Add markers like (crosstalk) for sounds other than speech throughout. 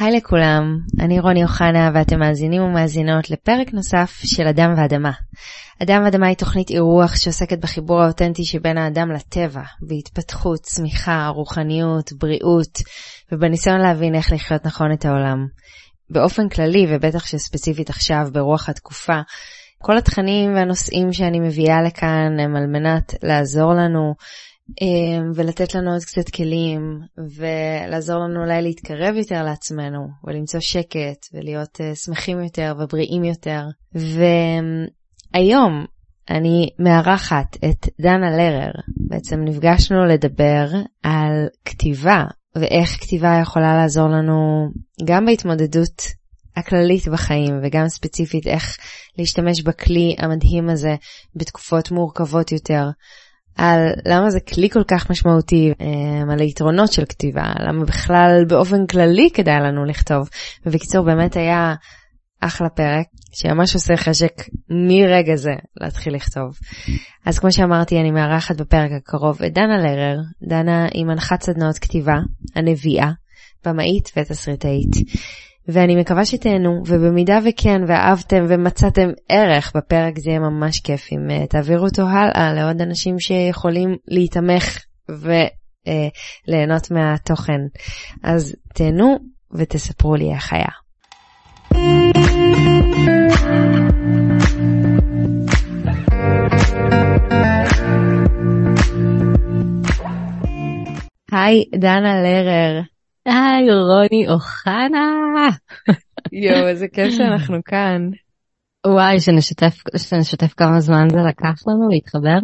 היי לכולם, אני רוני אוחנה ואתם מאזינים ומאזינות לפרק נוסף של אדם ואדמה. אדם ואדמה היא תוכנית אירוח שעוסקת בחיבור האותנטי שבין האדם לטבע, בהתפתחות, צמיחה, רוחניות, בריאות, ובניסיון להבין איך לחיות נכון את העולם. באופן כללי, ובטח שספציפית עכשיו ברוח התקופה, כל התכנים והנושאים שאני מביאה לכאן הם על מנת לעזור לנו ולתת לנו עוד קצת כלים ולעזור לנו אולי להתקרב יותר לעצמנו ולמצוא שקט ולהיות uh, שמחים יותר ובריאים יותר. והיום אני מארחת את דנה לרר. בעצם נפגשנו לדבר על כתיבה ואיך כתיבה יכולה לעזור לנו גם בהתמודדות הכללית בחיים וגם ספציפית איך להשתמש בכלי המדהים הזה בתקופות מורכבות יותר. על למה זה כלי כל כך משמעותי, אה, על היתרונות של כתיבה, למה בכלל באופן כללי כדאי לנו לכתוב. ובקיצור, באמת היה אחלה פרק, שממש עושה חשק מרגע זה להתחיל לכתוב. אז כמו שאמרתי, אני מארחת בפרק הקרוב את דנה לרר. דנה היא מנחת סדנאות כתיבה, הנביאה, במאית ותסריטאית. ואני מקווה שתהנו, ובמידה וכן ואהבתם ומצאתם ערך בפרק זה יהיה ממש כיף אם uh, תעבירו אותו הלאה לעוד אנשים שיכולים להתמך וליהנות uh, מהתוכן. אז תהנו ותספרו לי איך היה. היי, דנה לרר. היי, רוני אוחנה. יואו, איזה כיף שאנחנו (laughs) כאן. וואי, שנשתף, שנשתף כמה זמן זה לקח לנו להתחבר.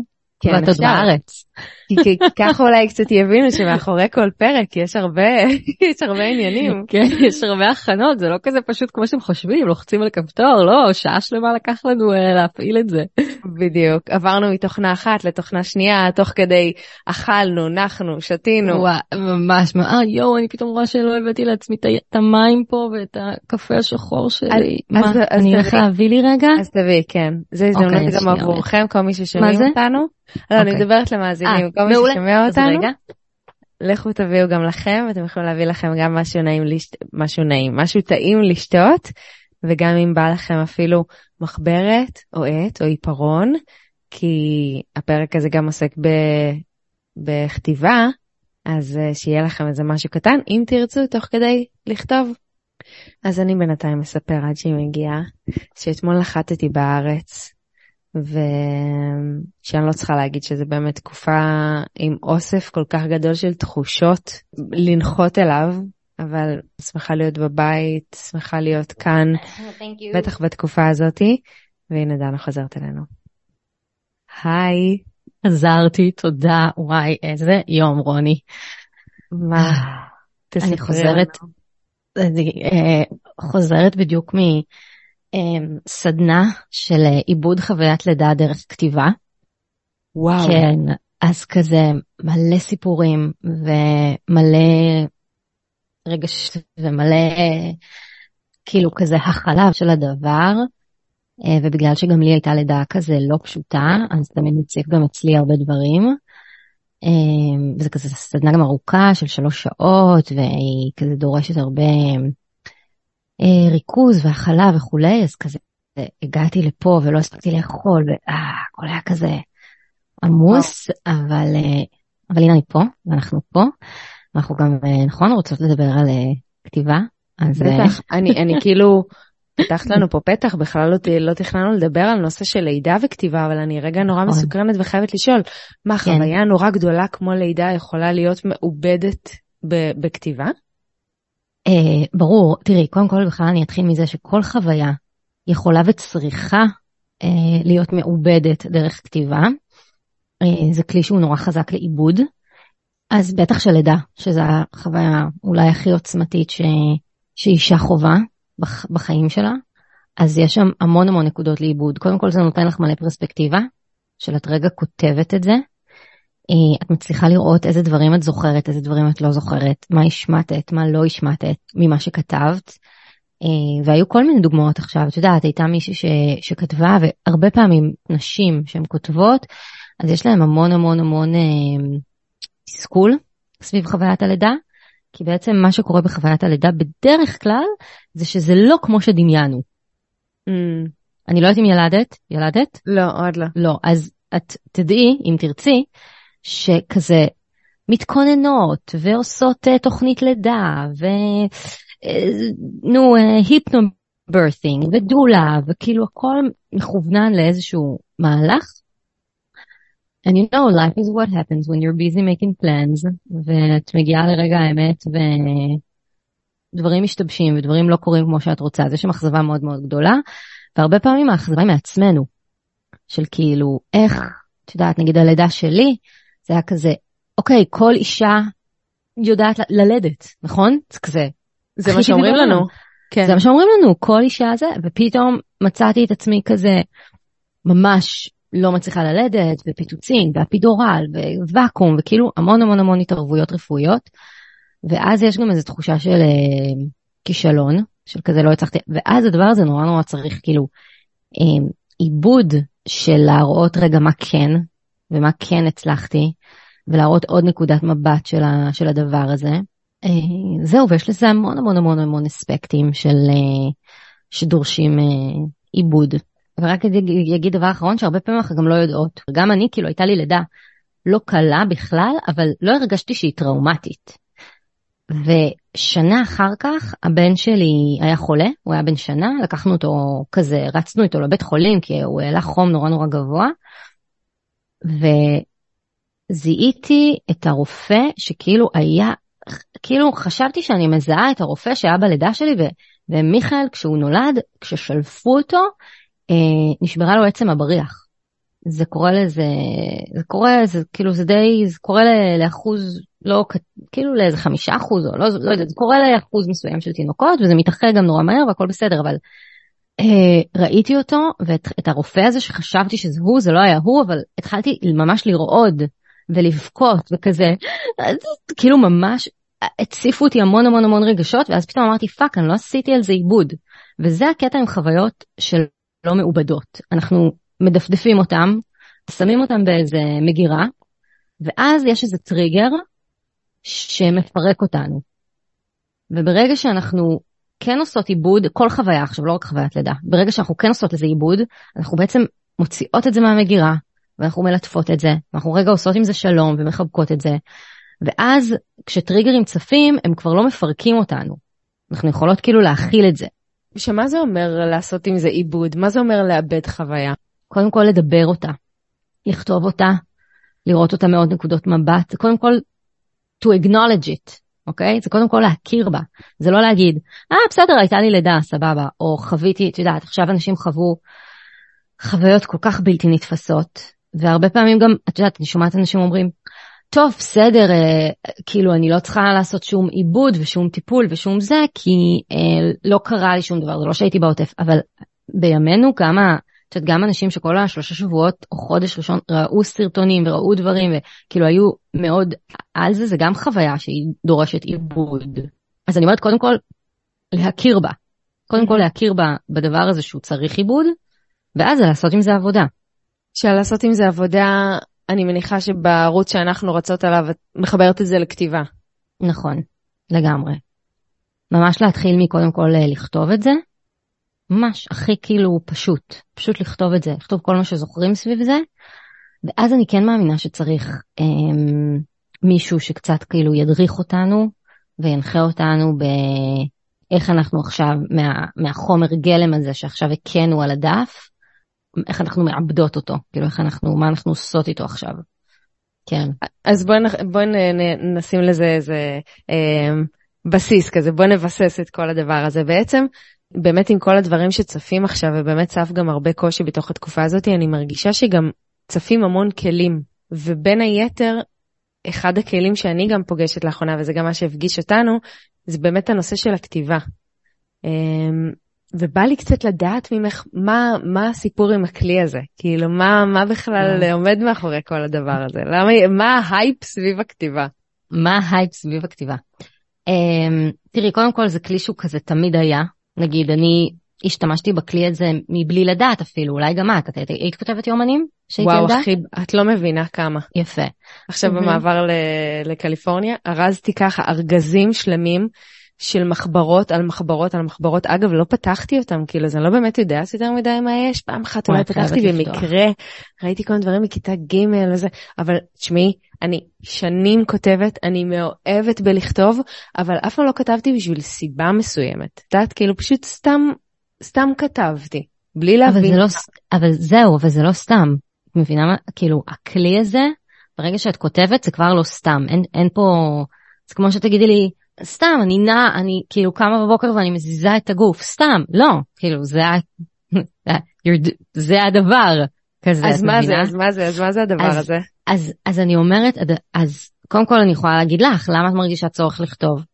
כן, ואת עוד בארץ. כי (laughs) ככה אולי קצת יבינו שמאחורי כל פרק יש הרבה, (laughs) יש הרבה עניינים. כן, יש הרבה הכנות, זה לא כזה פשוט כמו שאתם חושבים, לוחצים על כפתור, לא, שעה שלמה לקח לנו uh, להפעיל את זה. בדיוק, עברנו מתוכנה אחת לתוכנה שנייה, תוך כדי אכלנו, נחנו, שתינו. וואי, ממש, אה, יואו, אני פתאום רואה שלא הבאתי לעצמי את המים פה ואת הקפה השחור שלי. מה, אני הולך להביא לי רגע? אז תביאי, כן. זה הזדמנות אוקיי, גם עבורכם, כל מי ששומעים אותנו. לא, אני אוקיי. מדברת למאזינים, כל מי ששומע אותנו. לכו תביאו גם לכם, אתם יכולים להביא לכם גם משהו נעים, לשת... משהו נעים, משהו טעים לשתות, וגם אם בא לכם אפילו מחברת או עט או עיפרון, כי הפרק הזה גם עוסק ב... בכתיבה, אז אה, שיהיה לכם איזה משהו קטן, אם תרצו, תוך כדי לכתוב. אז אני בינתיים אספר עד שהיא מגיעה, שאתמול נחתתי בארץ, ושאני לא צריכה להגיד שזה באמת תקופה עם אוסף כל כך גדול של תחושות לנחות אליו, אבל שמחה להיות בבית, שמחה להיות כאן, (laughs) בטח בתקופה הזאתי, והנה דנה חוזרת אלינו. היי. עזרתי, תודה, וואי, איזה יום רוני. מה? (sighs) אני חוזרת, אני אה, חוזרת בדיוק מ... סדנה של אה, עיבוד חוויית לידה דרך כתיבה. וואו. כן, אז כזה מלא סיפורים ומלא רגש ומלא כאילו כזה הכלה של הדבר. אה, ובגלל שגם לי הייתה לידה כזה לא פשוטה, אז תמיד מציף גם אצלי הרבה דברים. אמ, וזה כזה סדנה גם ארוכה של שלוש שעות, והיא כזה דורשת הרבה ריכוז והכלה וכולי, אז כזה הגעתי לפה ולא הספקתי לאכול, והכל היה כזה עמוס, אבל, אה, אבל הנה אני פה, ואנחנו פה, אנחנו גם, אה, נכון, רוצות לדבר על כתיבה, אז... בטח, (laughs) אני, אני כאילו, פתחת לנו פה פתח, בכלל לא, לא תכננו לדבר על נושא של לידה וכתיבה, אבל אני רגע נורא נכון. מסוקרנת וחייבת לשאול, מה כן. חוויה נורא גדולה כמו לידה יכולה להיות מעובדת בכתיבה? אה, ברור, תראי, קודם כל בכלל אני אתחיל מזה שכל חוויה יכולה וצריכה אה, להיות מעובדת דרך כתיבה. אה, זה כלי שהוא נורא חזק לעיבוד. אז בטח שלידה, שזו החוויה אולי הכי עוצמתית ש... שאישה חווה בח... בחיים שלה. אז יש שם המון המון נקודות לעיבוד. קודם כל זה נותן לך מלא פרספקטיבה, של את רגע כותבת את זה, את מצליחה לראות איזה דברים את זוכרת, איזה דברים את לא זוכרת, מה השמטת, מה לא השמטת ממה שכתבת. אה, והיו כל מיני דוגמאות עכשיו, את יודעת, הייתה מישהי ש, שכתבה, והרבה פעמים נשים שהן כותבות, אז יש להן המון המון המון אה, תסכול סביב חוויית הלידה, כי בעצם מה שקורה בחוויית הלידה בדרך כלל זה שזה לא כמו שדמיינו. Mm, אני לא יודעת אם ילדת, ילדת? לא, עוד לא. לא, אז את תדעי, אם תרצי, שכזה מתכוננות ועושות uh, תוכנית לידה, ו... uh, נו, היפנו בירת'ינג ודולה, וכאילו הכל מכוונן לאיזשהו מהלך. And you know, life is what happens when you're busy making plans, ואת מגיעה לרגע האמת ודברים משתבשים ודברים לא קורים כמו שאת רוצה, אז יש שם אכזבה מאוד מאוד גדולה, והרבה פעמים האכזבה היא מעצמנו, של כאילו, איך, את יודעת, נגיד הלידה שלי, זה היה כזה, אוקיי, כל אישה יודעת ל- ללדת, נכון? זה כזה. זה מה שאומרים לנו. בעולם. כן. זה מה שאומרים לנו, כל אישה זה, ופתאום מצאתי את עצמי כזה ממש לא מצליחה ללדת, ופיטוצין, ואפידורל, וואקום, וכאילו המון המון המון התערבויות רפואיות. ואז יש גם איזו תחושה של אה, כישלון, של כזה לא הצלחתי, ואז הדבר הזה נורא נורא צריך כאילו אה, עיבוד של להראות רגע מה כן, ומה כן הצלחתי, ולהראות עוד נקודת מבט של, ה, של הדבר הזה. אה, זהו, ויש לזה המון המון המון המון אספקטים של, אה, שדורשים אה, עיבוד. ורק אגיד, דבר אחרון שהרבה פעמים אנחנו גם לא יודעות. גם אני, כאילו הייתה לי לידה לא קלה בכלל, אבל לא הרגשתי שהיא טראומטית. ושנה אחר כך הבן שלי היה חולה, הוא היה בן שנה, לקחנו אותו כזה, רצנו איתו לבית חולים כי הוא העלה חום נורא נורא גבוה. וזיהיתי את הרופא שכאילו היה, כאילו חשבתי שאני מזהה את הרופא שהיה בלידה שלי, ו, ומיכאל כשהוא נולד, כששלפו אותו, אה, נשברה לו עצם הבריח. זה קורה לזה, זה קורה, זה כאילו זה די, זה קורה לאחוז, לא, כאילו לאיזה חמישה אחוז, או לא, לא יודעת, זה קורה לאחוז מסוים של תינוקות, וזה מתאחר גם נורא מהר והכל בסדר, אבל ראיתי אותו, ואת את הרופא הזה שחשבתי שזה הוא, זה לא היה הוא, אבל התחלתי ממש לרעוד ולבכות וכזה, כאילו ממש הציפו אותי המון המון המון רגשות, ואז פתאום אמרתי, fuck, אני לא עשיתי על זה עיבוד. וזה הקטע עם חוויות של לא מעובדות. אנחנו מדפדפים אותם, שמים אותם באיזה מגירה, ואז יש איזה טריגר שמפרק אותנו. וברגע שאנחנו כן עושות עיבוד, כל חוויה עכשיו, לא רק חוויית לידה, ברגע שאנחנו כן עושות לזה עיבוד, אנחנו בעצם מוציאות את זה מהמגירה, ואנחנו מלטפות את זה, ואנחנו רגע עושות עם זה שלום ומחבקות את זה, ואז כשטריגרים צפים, הם כבר לא מפרקים אותנו. אנחנו יכולות כאילו להכיל את זה. שמה זה אומר לעשות עם זה עיבוד? מה זה אומר לאבד חוויה? קודם כל לדבר אותה, לכתוב אותה, לראות אותה מעוד נקודות מבט, קודם כל to acknowledge it, אוקיי? זה קודם כל להכיר בה, זה לא להגיד, אה בסדר הייתה לי לידה, סבבה, או חוויתי, את יודעת, עכשיו אנשים חוו חוויות כל כך בלתי נתפסות, והרבה פעמים גם, את יודעת, אני שומעת אנשים אומרים, טוב, בסדר, אה, כאילו אני לא צריכה לעשות שום עיבוד ושום טיפול ושום זה, כי אה, לא קרה לי שום דבר, זה לא שהייתי בעוטף, אבל בימינו גם, ה- את יודעת, גם אנשים שכל השלושה שבועות או חודש ראשון ראו סרטונים וראו דברים וכאילו היו מאוד על זה, זה גם חוויה שהיא דורשת עיבוד. אז אני אומרת קודם כל להכיר בה. קודם כל להכיר בה בדבר הזה שהוא צריך עיבוד, ואז לעשות עם זה עבודה. שלעשות עם זה עבודה, אני מניחה שבערוץ שאנחנו רצות עליו, את מחברת את זה לכתיבה. נכון, לגמרי. ממש להתחיל מקודם כל אה, לכתוב את זה, ממש הכי כאילו פשוט, פשוט לכתוב את זה, לכתוב כל מה שזוכרים סביב זה, ואז אני כן מאמינה שצריך אמ, מישהו שקצת כאילו ידריך אותנו וינחה אותנו באיך אנחנו עכשיו מה, מהחומר גלם הזה שעכשיו הכינו על הדף, איך אנחנו מעבדות אותו, כאילו איך אנחנו, מה אנחנו עושות איתו עכשיו. כן. אז בואי נ- נשים לזה איזה אה, בסיס כזה, בואי נבסס את כל הדבר הזה. בעצם, באמת עם כל הדברים שצפים עכשיו, ובאמת צף גם הרבה קושי בתוך התקופה הזאת, אני מרגישה שגם צפים המון כלים, ובין היתר, אחד הכלים שאני גם פוגשת לאחרונה, וזה גם מה שהפגיש אותנו, זה באמת הנושא של הכתיבה. אה, ובא לי קצת לדעת ממך מה, מה הסיפור עם הכלי הזה, כאילו מה, מה בכלל כן. עומד מאחורי כל הדבר הזה, למה, מה ההייפ סביב הכתיבה? מה ההייפ סביב הכתיבה? Um, תראי, קודם כל זה כלי שהוא כזה תמיד היה. נגיד, אני השתמשתי בכלי הזה מבלי לדעת אפילו, אולי גם את, את היית כותבת יומנים? וואו, ילדה? אחי, את לא מבינה כמה. יפה. עכשיו מהמם. במעבר ל- לקליפורניה, ארזתי ככה ארגזים שלמים של מחברות על מחברות על מחברות. אגב, לא פתחתי אותם, כאילו, אז אני לא באמת יודעת יותר מדי מה יש. פעם אחת אולי חייבת פתחתי. במקרה, ראיתי כל מיני דברים מכיתה ג' וזה, אבל תשמעי, אני שנים כותבת, אני מאוהבת בלכתוב, אבל אף פעם לא כתבתי בשביל סיבה מסוימת. את יודעת, כאילו, פשוט סתם, סתם כתבתי, בלי אבל להבין. זה לא, אבל זהו, אבל זה לא סתם. מבינה מה? כאילו, הכלי הזה, ברגע שאת כותבת זה כבר לא סתם. אין, אין פה, זה כמו שתגידי לי, סתם, אני נעה, אני כאילו קמה בבוקר ואני מזיזה את הגוף, סתם, לא, כאילו, זה, (laughs) זה הדבר. כזה, אז מה זה? אז מה זה, אז מה זה הדבר אז- הזה? אז, אז אני אומרת, אז קודם כל אני יכולה להגיד לך, למה את מרגישה צורך לכתוב?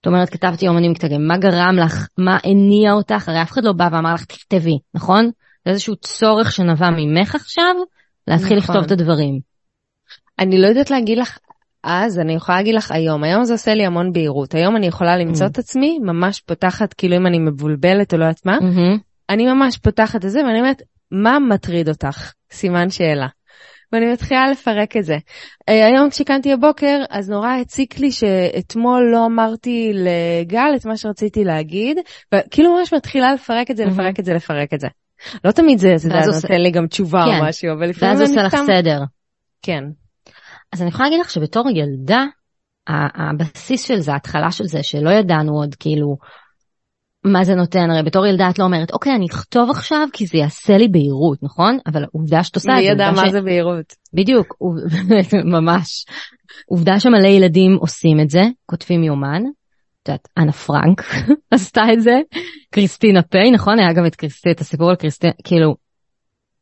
את אומרת, כתבתי אומנים מכתבים, מה גרם לך, מה הניע אותך? הרי אף אחד לא בא ואמר לך, תכתבי, נכון? זה איזשהו צורך שנבע ממך עכשיו, להתחיל נכון. לכתוב את הדברים. אני לא יודעת להגיד לך אז, אני יכולה להגיד לך היום. היום זה עושה לי המון בהירות. היום אני יכולה למצוא Mm. את עצמי ממש פותחת, כאילו אם אני מבולבלת או לא יודעת מה, מהמם. אני ממש פותחת את זה ואני אומרת, מה מטריד אותך? סימן שאלה. ואני מתחילה לפרק את זה. אה, היום כשקמתי בבוקר, אז נורא הציק לי שאתמול לא אמרתי לגל את מה שרציתי להגיד, וכאילו ממש מתחילה לפרק את זה, מהמם. לפרק את זה, לפרק את זה. לא תמיד זה, ואז זה נותן לי גם תשובה כן. או משהו, אבל לפעמים ואז אני עושה לך סתם... סדר. כן. אז אני יכולה להגיד לך שבתור ילדה, הבסיס של זה, ההתחלה של זה, שלא ידענו עוד כאילו מה זה נותן, הרי בתור ילדה את לא אומרת, אוקיי, אני אכתוב עכשיו כי זה יעשה לי בהירות, נכון? אבל עובדה שאת עושה את מי זה. ידע עובדה מה ש- זה בהירות? בדיוק, (laughs) ממש. עובדה שמלא ילדים עושים את זה, כותבים יומן. את יודעת, אנה פרנק (laughs) עשתה את זה, קריסטינה פיי, נכון? היה גם את, קריסטי, את הסיפור על קריסטינה, כאילו,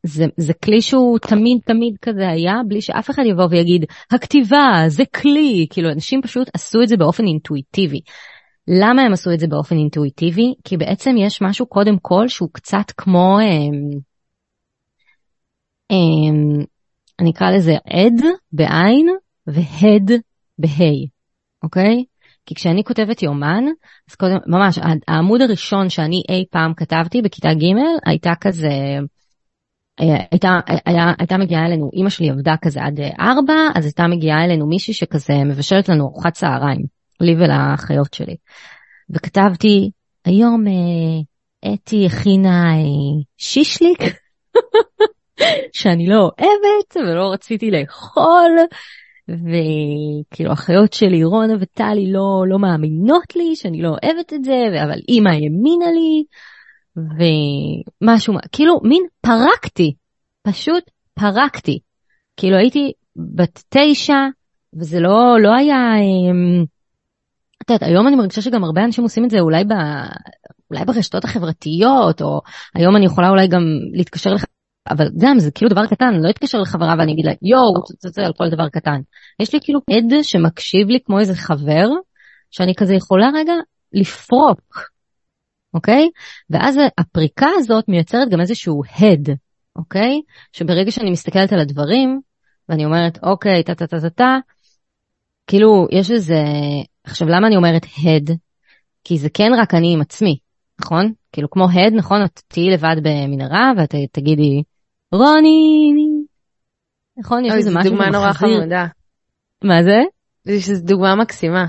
זה, זה כלי שהוא תמיד תמיד כזה היה, בלי שאף אחד יבוא ויגיד, הכתיבה, זה כלי, כאילו, אנשים פשוט עשו את זה באופן אינטואיטיבי. למה הם עשו את זה באופן אינטואיטיבי? כי בעצם יש משהו קודם כל שהוא קצת כמו, אמ, אמ, אני אקרא לזה עד בעין והד בה', אוקיי? כי כשאני כותבת יומן, אז קודם, ממש, העמוד הראשון שאני אי פעם כתבתי בכיתה ג' הייתה כזה, הייתה, היה, הייתה מגיעה אלינו, אימא שלי עבדה כזה עד אה, ארבע, אז הייתה מגיעה אלינו מישהי שכזה מבשלת לנו ארוחת צהריים, לי ולאחיות שלי. וכתבתי, היום אה, אתי הכינה אה, שישליק, (laughs) שאני לא אוהבת ולא רציתי לאכול, וכאילו אחיות שלי רונה וטלי לא, לא מאמינות לי שאני לא אוהבת את זה, אבל אימא האמינה לי, ומשהו, כאילו מין פרקתי, פשוט פרקתי. כאילו הייתי בת תשע, וזה לא, לא היה, אמ, את יודעת, היום אני מרגישה שגם הרבה אנשים עושים את זה אולי, ב, אולי ברשתות החברתיות, או היום אני יכולה אולי גם להתקשר לך, אבל גם זה כאילו דבר קטן, אני לא אתקשר לחברה ואני אגיד לה, יואו, זה על כל דבר קטן. יש לי כאילו עד שמקשיב לי כמו איזה חבר, שאני כזה יכולה רגע לפרוק, אוקיי? ואז הפריקה הזאת מייצרת גם איזשהו הד, אוקיי? שברגע שאני מסתכלת על הדברים, ואני אומרת, אוקיי, טה טה טה טה טה, כאילו, יש איזה... עכשיו, למה אני אומרת הד? כי זה כן רק אני עם עצמי, נכון? כאילו, כמו הד, נכון? את תהיי לבד במנהרה ואת תגידי, רוני, נכון? יש איזה זו משהו דוגמה נורא חמודה. מה זה? זו דוגמה מקסימה.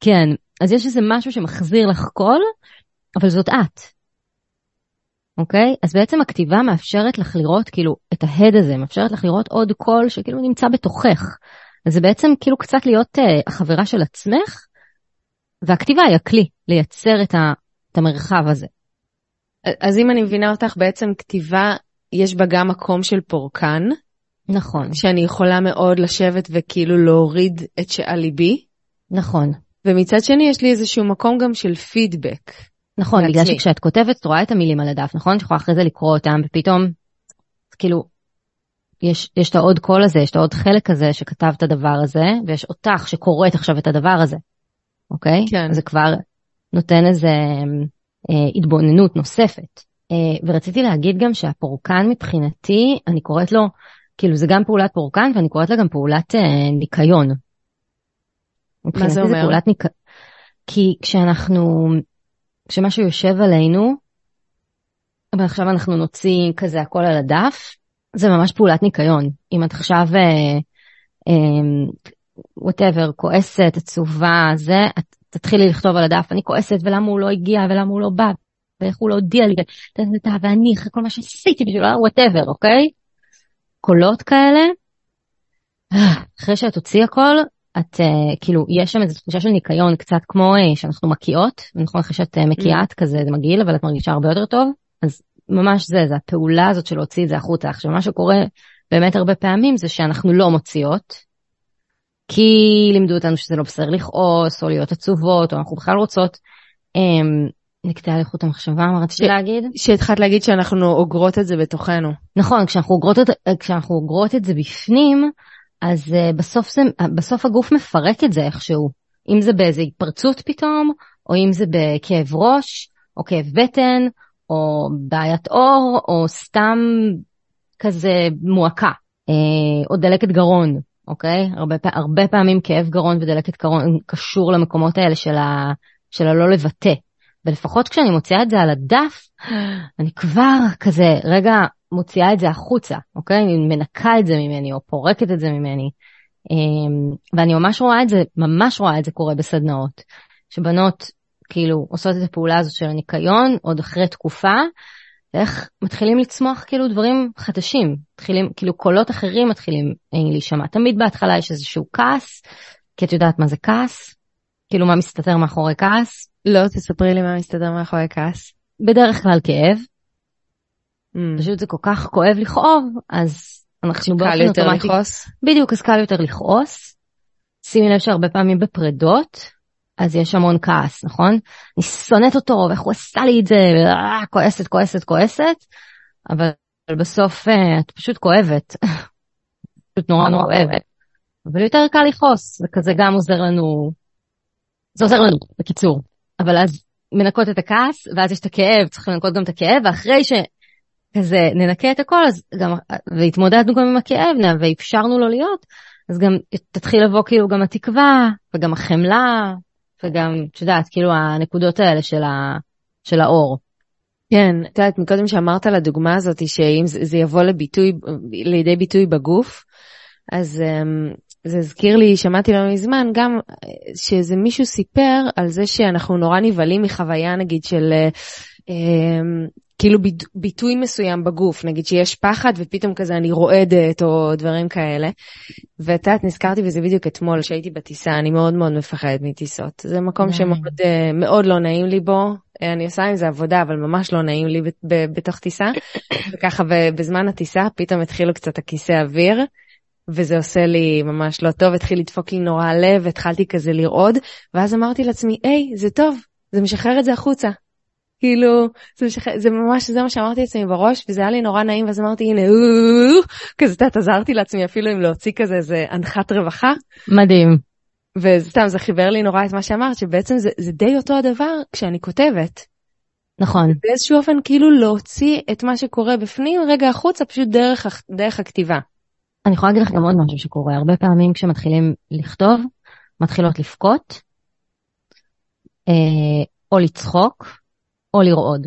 כן, אז יש איזה משהו שמחזיר לך קול, אבל זאת את. אוקיי? אז בעצם הכתיבה מאפשרת לך לראות כאילו את ההד הזה, מאפשרת לך לראות עוד קול שכאילו נמצא בתוכך. אז זה בעצם כאילו קצת להיות uh, החברה של עצמך, והכתיבה היא הכלי לייצר את, ה, את המרחב הזה. אז אם אני מבינה אותך, בעצם כתיבה, יש בה גם מקום של פורקן, נכון, שאני יכולה מאוד לשבת וכאילו להוריד את שעל ליבי, נכון. ומצד שני יש לי איזשהו מקום גם של פידבק. נכון. בגלל שכשאת כותבת את רואה את המילים על הדף, נכון? את יכולה אחרי זה לקרוא אותם, ופתאום, כאילו, יש, יש את העוד קול הזה, יש את העוד חלק הזה שכתב את הדבר הזה, ויש אותך שקוראת עכשיו את הדבר הזה, אוקיי? כן. זה כבר נותן איזה אה, התבוננות נוספת. אה, ורציתי להגיד גם שהפורקן מבחינתי, אני קוראת לו, כאילו זה גם פעולת פורקן, ואני קוראת לה גם פעולת אה, ניקיון. מבחינתי אומר? פעולת ניק... כי כשאנחנו, כשמשהו יושב עלינו, ועכשיו אנחנו נוציא כזה הכל על הדף, זה ממש פעולת ניקיון. אם את עכשיו, whatever, אה, אה, כועסת, עצובה, זה, את תתחילי לכתוב על הדף, אני כועסת ולמה הוא לא הגיע ולמה הוא לא בא, ואיך הוא לא הודיע לי, ואני אחרי כל מה שעשיתי בשבילו, whatever, אוקיי? קולות כאלה, אחרי שאת תוציאי הכל, את uh, כאילו יש שם איזו תחושה של ניקיון קצת כמו uh, שאנחנו מקיאות נכון אחרי שאת uh, מקיאה את כזה זה מגעיל אבל את מרגישה הרבה יותר טוב אז ממש זה זה הפעולה הזאת של להוציא את זה החוצה עכשיו מה שקורה באמת הרבה פעמים זה שאנחנו לא מוציאות. כי לימדו אותנו שזה לא בסדר לכעוס או להיות עצובות או אנחנו בכלל רוצות. Um, נקטע על איכות המחשבה מה רציתי להגיד? שהתחלת להגיד שאנחנו אוגרות את זה בתוכנו. נכון כשאנחנו אוגרות את, כשאנחנו אוגרות את זה בפנים. אז uh, בסוף, זה, בסוף הגוף מפרק את זה איכשהו. אם זה באיזה התפרצות פתאום, או אם זה בכאב ראש, או כאב בטן, או בעיית עור, או סתם כזה מועקה, uh, או דלקת גרון, אוקיי? הרבה, הרבה פעמים כאב גרון ודלקת גרון קשור למקומות האלה של, ה, של הלא לבטא. ולפחות כשאני מוציאה את זה על הדף, (gasps) אני כבר כזה, רגע, מוציאה את זה החוצה, אוקיי? אני מנקה את זה ממני או פורקת את זה ממני. אמ, ואני ממש רואה את זה, ממש רואה את זה קורה בסדנאות. שבנות כאילו עושות את הפעולה הזאת של הניקיון עוד אחרי תקופה, ואיך מתחילים לצמוח כאילו דברים חדשים, מתחילים, כאילו קולות אחרים מתחילים אה, להישמע. תמיד בהתחלה יש איזשהו כעס, כי את יודעת מה זה כעס? כאילו מה מסתתר מאחורי כעס? לא, תספרי לי מה מסתתר מאחורי כעס. בדרך כלל כאב. פשוט זה כל כך כואב לכאוב, אז אנחנו באופן אוטומטי... קל יותר לכעוס? בדיוק, אז קל יותר לכעוס. שימי לב שהרבה פעמים בפרדות, אז יש המון כעס, נכון? אני שונאת אותו, ואיך הוא עשה לי את זה, אה, כועסת, כועסת, כועסת, אבל בסוף אה, את פשוט כואבת. (laughs) פשוט נורא נורא כואבת. אבל יותר קל לכעוס, וכזה גם עוזר לנו, זה עוזר לנו, בקיצור. אבל אז מנקות את הכעס, ואז יש את הכאב, צריך לנקות גם את הכאב, ואחרי ש... כזה ננקה את הכל, אז גם, והתמודדנו גם עם הכאב, ואפשרנו לו להיות, אז גם תתחיל לבוא כאילו גם התקווה, וגם החמלה, וגם, את יודעת, כאילו הנקודות האלה של, ה, של האור. כן, את יודעת, מקודם שאמרת על הדוגמה הזאת, שאם זה יבוא לביטוי, לידי ביטוי בגוף, אז um, זה הזכיר לי, שמעתי לא מזמן, גם שאיזה מישהו סיפר על זה שאנחנו נורא נבהלים מחוויה נגיד של um, כאילו ביטוי מסוים בגוף, נגיד שיש פחד ופתאום כזה אני רועדת או דברים כאלה. ואת יודעת, נזכרתי בזה בדיוק אתמול שהייתי בטיסה, אני מאוד מאוד מפחדת מטיסות. זה מקום שמאוד אה, מאוד לא נעים לי בו, אה, אני עושה עם זה עבודה, אבל ממש לא נעים לי בתוך טיסה. (coughs) וככה בזמן הטיסה פתאום התחילו קצת הכיסא אוויר. וזה עושה לי ממש לא טוב, התחיל לדפוק לי נורא הלב, התחלתי כזה לרעוד, ואז אמרתי לעצמי, היי, זה טוב, זה משחרר את זה החוצה. כאילו, זה, משח... זה ממש, זה מה שאמרתי לעצמי בראש, וזה היה לי נורא נעים, ואז אמרתי, הנה, כזה, את יודעת, עזרתי לעצמי אפילו אם להוציא כזה איזה אנחת רווחה. מדהים. וסתם, זה חיבר לי נורא את מה שאמרת, שבעצם זה, זה די אותו הדבר כשאני כותבת. נכון. באיזשהו אופן כאילו להוציא את מה שקורה בפנים רגע החוצה, פשוט דרך, דרך הכתיבה. אני יכולה להגיד לך גם עוד משהו שקורה, הרבה פעמים כשמתחילים לכתוב, מתחילות לבכות, אה, או לצחוק, או לרעוד.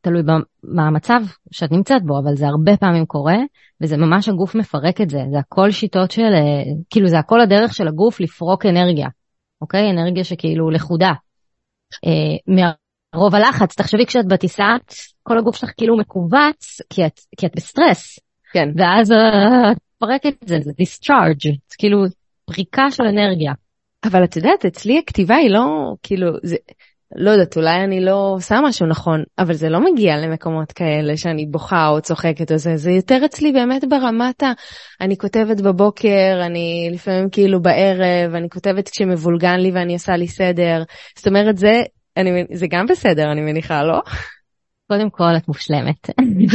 תלוי במה המצב שאת נמצאת בו, אבל זה הרבה פעמים קורה, וזה ממש הגוף מפרק את זה. זה הכל שיטות של, אה, כאילו זה הכל הדרך של הגוף לפרוק אנרגיה, אוקיי? אנרגיה שכאילו לכודה. אה, מרוב הלחץ, תחשבי כשאת בטיסה, כל הגוף שלך כאילו מכווץ, כי את, כי את בסטרס. כן. ואז אה, את מפרקת את זה, זה discharge, זה כאילו פריקה של אנרגיה. אבל את יודעת, אצלי הכתיבה היא לא, כאילו, זה, לא יודעת, אולי אני לא עושה משהו נכון, אבל זה לא מגיע למקומות כאלה שאני בוכה או צוחקת או זה, זה יותר אצלי באמת ברמת ה... אני כותבת בבוקר, אני לפעמים כאילו בערב, אני כותבת כשמבולגן לי ואני עושה לי סדר. זאת אומרת, זה, אני, זה גם בסדר, אני מניחה, לא? קודם כל, את מושלמת.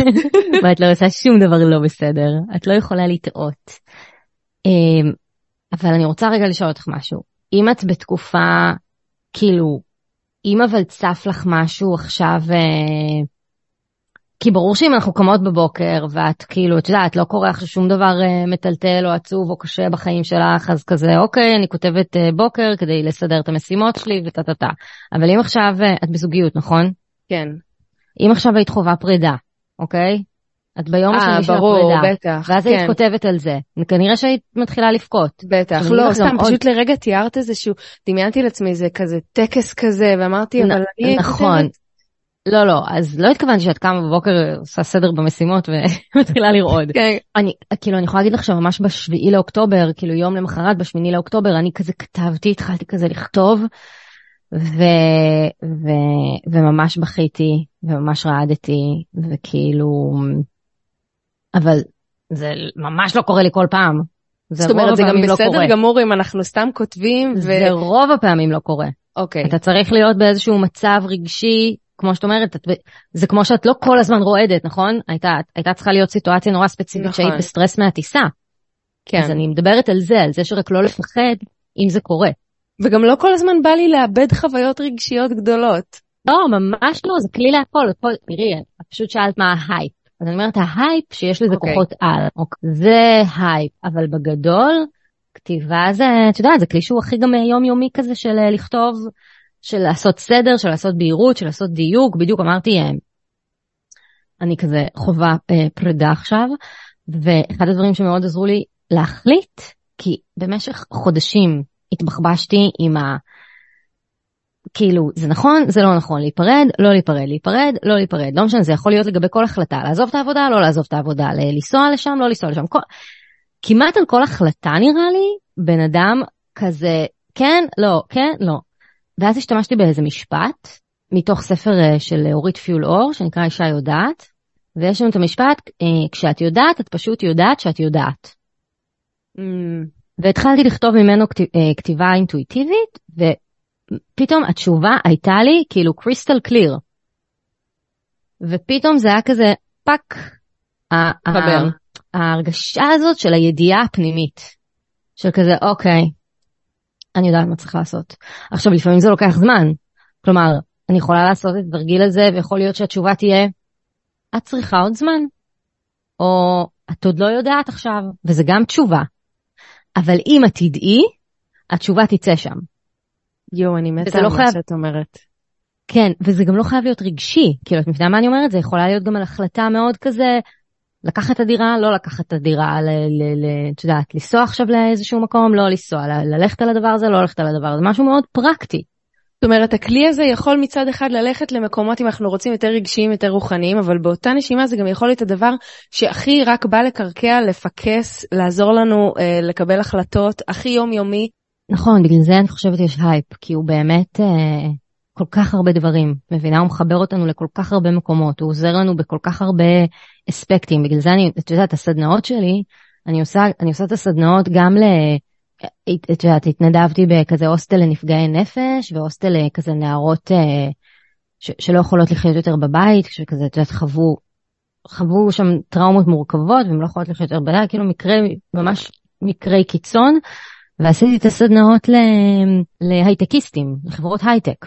(laughs) ואת לא עושה שום דבר לא בסדר, את לא יכולה לטעות. אמ, אבל אני רוצה רגע לשאול אותך משהו. אם את בתקופה, כאילו, אם אבל צף לך משהו עכשיו, אה, כי ברור שאם אנחנו קמות בבוקר ואת כאילו, את יודעת, לא קורה עכשיו שום דבר אה, מטלטל או עצוב או קשה בחיים שלך, אז כזה, אוקיי, אני כותבת אה, בוקר כדי לסדר את המשימות שלי וטה טה טה. אבל אם עכשיו את בזוגיות, נכון? כן. אם עכשיו היית חווה פרידה, אוקיי? את ביום אה, השני של ברור, הפרידה, בטח. ואז כן, היית כותבת על זה, כנראה שהיית מתחילה לבכות. בטח. לא, סתם, עוד- פשוט לרגע תיארת איזשהו, דמיינתי לעצמי זה כזה טקס כזה, ואמרתי, נ- אבל אני נכון. כותבת- לא, לא, אז לא התכוונתי שאת קמה בבוקר, עושה סדר במשימות (laughs) ומתחילה לרעוד. כן, אני, כאילו, אני יכולה להגיד לך שממש בשביעי לאוקטובר, כאילו יום למחרת, בשמיני לאוקטובר, אני כזה כתבתי, התחלתי כזה לכתוב, ו, ו, וממש בכיתי, וממש רעדתי, וכאילו, אבל זה ממש לא קורה לי כל פעם. זאת אומרת, זה גם לא. בסדר גמור אם אנחנו סתם כותבים, ו... זה רוב הפעמים לא קורה. אוקיי. אתה צריך להיות באיזשהו מצב רגשי, כמו שאת אומרת, את, זה כמו שאת לא כל הזמן רועדת, נכון? הייתה, הייתה צריכה להיות סיטואציה נורא ספציפית נכון. שהיית בסטרס מהטיסה. כן. אז אני מדברת על זה, על זה שרק לא לפחד אם זה קורה. וגם לא כל הזמן בא לי לאבד חוויות רגשיות גדולות. לא, ממש לא, זה כלי להכל. הכל תראי, את פשוט שאלת מה ההייפ. אז אני אומרת, ההייפ שיש לזה אוקיי. כוחות על, אוקיי. זה הייפ, אבל בגדול, כתיבה זה, את יודעת, זה כלי שהוא הכי גם יומיומי כזה של אה, לכתוב, של לעשות סדר, של לעשות בהירות, של לעשות דיוק, בדיוק אמרתי, אה, אני כזה חווה אה, פרידה עכשיו, ואחד הדברים שמאוד עזרו לי להחליט, כי במשך חודשים התבחבשתי עם ה... כאילו, זה נכון, זה לא נכון, להיפרד, לא להיפרד, להיפרד, לא להיפרד, לא משנה, זה יכול להיות לגבי כל החלטה, לעזוב את העבודה, לא לעזוב את העבודה, לנסוע לשם, לא לנסוע לשם, כל... כמעט על כל החלטה נראה לי, בן אדם כזה, כן, לא, כן, לא. ואז השתמשתי באיזה משפט, מתוך ספר אה, של אורית פיול אור, שנקרא אישה יודעת, ויש לנו את המשפט, אה, כשאת יודעת, את פשוט יודעת שאת יודעת. Mm, והתחלתי לכתוב ממנו אה, כתיבה אינטואיטיבית, ופתאום התשובה הייתה לי כאילו crystal clear. ופתאום זה היה כזה fuck. חבר. ההרגשה הזאת של הידיעה הפנימית. של כזה, אוקיי, אני יודעת מה צריך לעשות. עכשיו, לפעמים זה לוקח זמן. כלומר, אני יכולה לעשות את התרגיל הזה, ויכול להיות שהתשובה תהיה, את צריכה עוד זמן. או את עוד לא יודעת עכשיו, וזה גם תשובה. אבל אם את תדעי, התשובה תצא שם. יואו, אני מתה לא על מה חייב- שאת אומרת. כן, וזה גם לא חייב להיות רגשי. כאילו, את מבינה מה אני אומרת? זה יכולה להיות גם על החלטה מאוד כזה, לקחת את הדירה, לא לקחת את הדירה, ל- ל- ל- את יודעת, לנסוע עכשיו לאיזשהו מקום, לא לנסוע, ללכת על הדבר הזה, לא ללכת על הדבר הזה, משהו מאוד פרקטי. זאת אומרת, הכלי הזה יכול מצד אחד ללכת למקומות אם אנחנו רוצים יותר רגשיים, יותר רוחניים, אבל באותה נשימה זה גם יכול להיות הדבר שהכי רק בא לקרקע, לפקס, לעזור לנו אה, לקבל החלטות, הכי יומיומי. נכון, בגלל זה אני חושבת יש הייפ, כי הוא באמת אה, כל כך הרבה דברים, מבינה? הוא מחבר אותנו לכל כך הרבה מקומות, הוא עוזר לנו בכל כך הרבה אספקטים, בגלל זה אני, את יודעת, הסדנאות שלי, אני עושה, אני עושה את הסדנאות גם ל... את את יודעת, התנדבתי בכזה הוסטל לנפגעי נפש, והוסטל לכזה נערות אה, ש, שלא יכולות לחיות יותר בבית, שכזה, את יודעת, חוו, חוו שם טראומות מורכבות, והן לא יכולות לחיות יותר בבית, כאילו מקרה, ממש מקרי קיצון. ועשיתי את הסדנאות ל- להייטקיסטים, לחברות הייטק,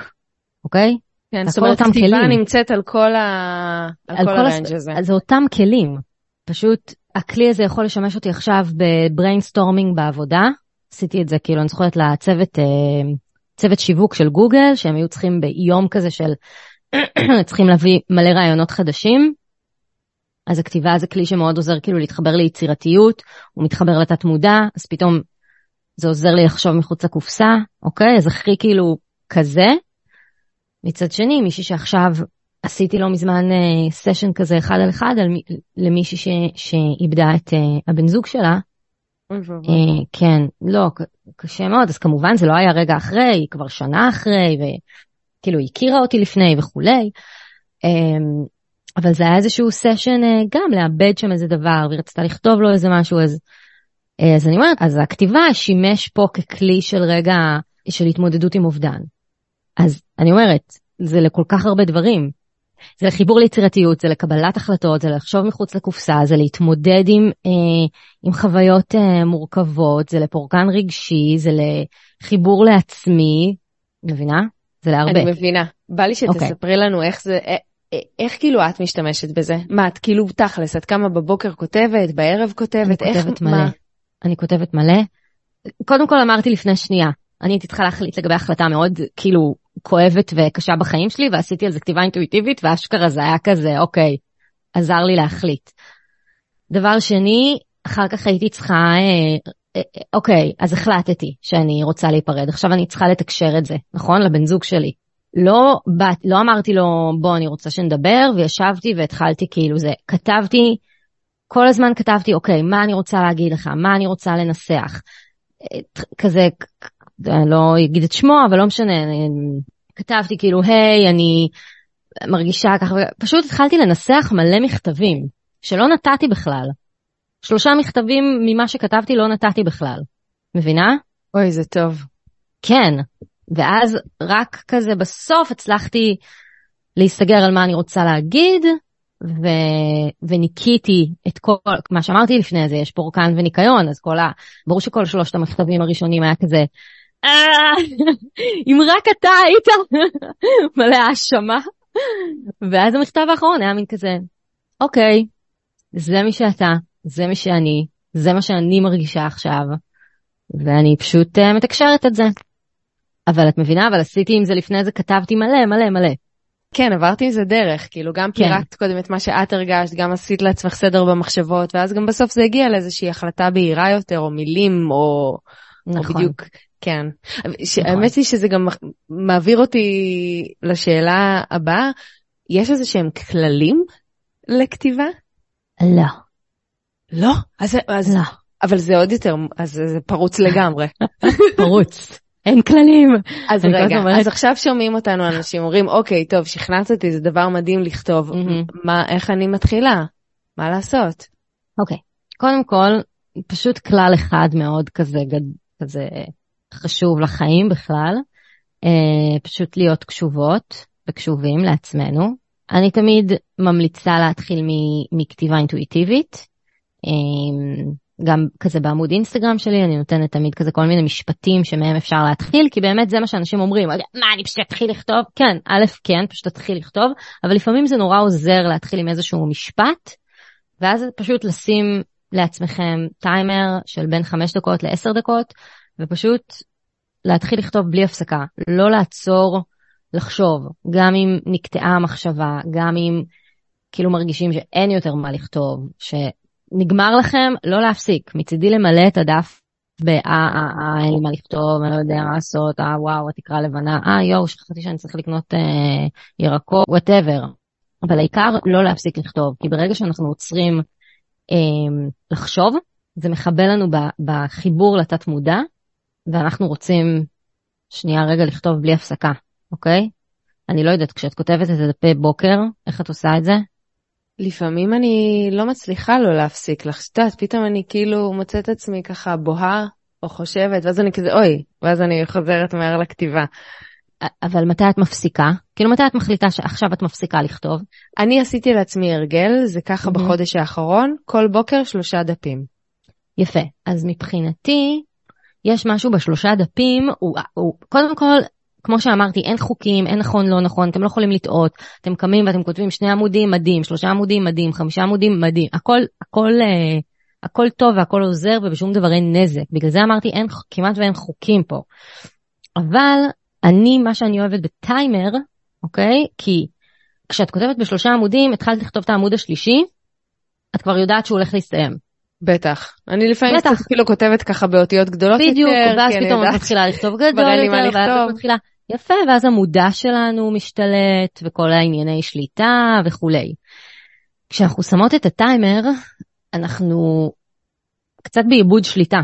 אוקיי? כן, זאת אומרת, כתיבה. נמצאת על כל, ה... על על כל כל הס- הריינג' הזה. אז זה אותם כלים. פשוט הכלי הזה יכול לשמש אותי עכשיו ב brainstorming בעבודה. עשיתי את זה כאילו, אני זוכרת לצוות, אה, צוות שיווק של גוגל, שהם היו צריכים ביום כזה של, (clears throat) צריכים להביא מלא רעיונות חדשים. אז הכתיבה זה כלי שמאוד עוזר כאילו להתחבר ליצירתיות, הוא מתחבר לתת מודע, אז פתאום זה עוזר לי לחשוב מחוץ לקופסה, אוקיי? אז הכי כאילו כזה. מצד שני, מישהי שעכשיו עשיתי לא מזמן אה, סשן כזה אחד על אחד על מי, למישהי ש, שאיבדה את אה, הבן זוג שלה. אה, כן, לא, קשה מאוד, אז כמובן זה לא היה רגע אחרי, היא כבר שנה אחרי, וכאילו היא הכירה אותי לפני וכולי. אה, אבל זה היה איזשהו סשן אה, גם לאבד שם איזה דבר, והיא רצתה לכתוב לו איזה משהו, אז, אז אני אומרת, אז הכתיבה שימש פה ככלי של רגע של התמודדות עם אובדן. אז אני אומרת, זה לכל כך הרבה דברים. זה לחיבור ליצירתיות, זה לקבלת החלטות, זה לחשוב מחוץ לקופסה, זה להתמודד עם, אה, עם חוויות אה, מורכבות, זה לפורקן רגשי, זה לחיבור לעצמי, מבינה? זה להרבה. אני מבינה. בא לי אוקיי. שתספרי לנו איך זה, א- א- איך כאילו את משתמשת בזה? מה, את כאילו תכלס, את קמה בבוקר כותבת, בערב כותבת, אני איך, כותבת מלא. מה? אני כותבת מלא. קודם כל אמרתי לפני שנייה, אני הייתי צריכה להחליט לגבי החלטה מאוד כאילו כואבת וקשה בחיים שלי, ועשיתי על זה כתיבה אינטואיטיבית, ואשכרה זה היה כזה, אוקיי, עזר לי להחליט. דבר שני, אחר כך הייתי צריכה, אה, אה, אוקיי, אז החלטתי שאני רוצה להיפרד, עכשיו אני צריכה לתקשר את זה, נכון? לבן זוג שלי. לא, באת, לא אמרתי לו, בוא, אני רוצה שנדבר, וישבתי והתחלתי כאילו זה. כתבתי, כל הזמן כתבתי, אוקיי, מה אני רוצה להגיד לך, מה אני רוצה לנסח. כזה, לא אגיד את שמו, אבל לא משנה, כתבתי כאילו, היי, אני מרגישה ככה, פשוט התחלתי לנסח מלא מכתבים, שלא נתתי בכלל. שלושה מכתבים ממה שכתבתי לא נתתי בכלל. מבינה? אוי, זה טוב. כן, ואז רק כזה בסוף הצלחתי להסתגר על מה אני רוצה להגיד, ו... וניקיתי את כל, מה שאמרתי לפני זה, יש פורקן וניקיון, אז כל ה... ברור שכל שלושת המכתבים הראשונים היה כזה, אה, אם רק אתה היית, (laughs) מלא האשמה. ואז המכתב האחרון היה מין כזה, אוקיי, זה מי שאתה, זה מי שאני, זה מה שאני מרגישה עכשיו, ואני פשוט uh, מתקשרת את זה. אבל את מבינה, אבל עשיתי עם זה לפני זה, כתבתי מלא מלא מלא. כן, עברתי עם זה דרך, כאילו גם כן. פירקת קודם את מה שאת הרגשת, גם עשית לעצמך סדר במחשבות, ואז גם בסוף זה הגיע לאיזושהי החלטה בהירה יותר, או מילים, או, נכון. או בדיוק, כן. נכון. האמת היא שזה גם מעביר אותי לשאלה הבאה, יש איזה שהם כללים לכתיבה? לא. לא? אז, אז, לא. אבל זה עוד יותר, אז זה פרוץ לגמרי. (laughs) פרוץ. אין כללים. אז רגע, אומרת... אז עכשיו שומעים אותנו אנשים אומרים, אוקיי, טוב, שכנעת אותי, זה דבר מדהים לכתוב. Mm-hmm. מה, איך אני מתחילה? מה לעשות? אוקיי, קודם כל, פשוט כלל אחד מאוד כזה, כזה חשוב לחיים בכלל, אה, פשוט להיות קשובות וקשובים לעצמנו. אני תמיד ממליצה להתחיל מכתיבה אינטואיטיבית. אה, גם כזה בעמוד אינסטגרם שלי, אני נותנת תמיד כזה כל מיני משפטים שמהם אפשר להתחיל, כי באמת זה מה שאנשים אומרים, מה אני פשוט אתחיל לכתוב? כן, א', כן, פשוט תתחיל לכתוב, אבל לפעמים זה נורא עוזר להתחיל עם איזשהו משפט, ואז פשוט לשים לעצמכם טיימר של בין 5 דקות ל-10 דקות, ופשוט להתחיל לכתוב בלי הפסקה, לא לעצור לחשוב, גם אם נקטעה המחשבה, גם אם כאילו מרגישים שאין יותר מה לכתוב, נגמר לכם, לא להפסיק. מצידי למלא את הדף באה, אה, אה, אה, אין לי מה לכתוב, אני לא יודע מה לעשות, אה, וואו, התקרה לבנה, אה, יואו, שכחתי שאני צריך לקנות אה, ירקות, וואטאבר. אבל העיקר לא להפסיק לכתוב, כי ברגע שאנחנו עוצרים אה, לחשוב, זה מכבה לנו בחיבור לתת מודע, ואנחנו רוצים שנייה רגע לכתוב בלי הפסקה, אוקיי? אני לא יודעת, כשאת כותבת את הדפי בוקר, איך את עושה את זה? לפעמים אני לא מצליחה לא להפסיק לך, את יודעת, פתאום אני כאילו מוצאת עצמי ככה בוהה או חושבת, ואז אני כזה אוי, ואז אני חוזרת מהר לכתיבה. אבל מתי את מפסיקה? כאילו מתי את מחליטה שעכשיו את מפסיקה לכתוב? אני עשיתי לעצמי הרגל, זה ככה mm-hmm. בחודש האחרון, כל בוקר שלושה דפים. יפה, אז מבחינתי, יש משהו בשלושה דפים, הוא, הוא קודם כל כמו שאמרתי, אין חוקים, אין נכון, לא נכון, אתם לא יכולים לטעות, אתם קמים ואתם כותבים שני עמודים, מדהים, שלושה עמודים, מדהים, חמישה עמודים, מדהים, הכל, הכל, אה, הכל טוב והכל עוזר ובשום דבר אין נזק. בגלל זה אמרתי, אין, כמעט ואין חוקים פה. אבל אני, מה שאני אוהבת בטיימר, אוקיי? כי כשאת כותבת בשלושה עמודים, התחלת לכתוב את העמוד השלישי, את כבר יודעת שהוא הולך להסתיים. בטח. אני לפעמים קצת כאילו כותבת ככה באותיות גדולות בדיוק, יותר. בדיוק, ואז פתאום את מתחילה לכתוב (laughs) גדול יותר, ואז את מתחילה... יפה, ואז המודע שלנו משתלט, וכל הענייני שליטה וכולי. כשאנחנו שמות את הטיימר, אנחנו קצת באיבוד שליטה,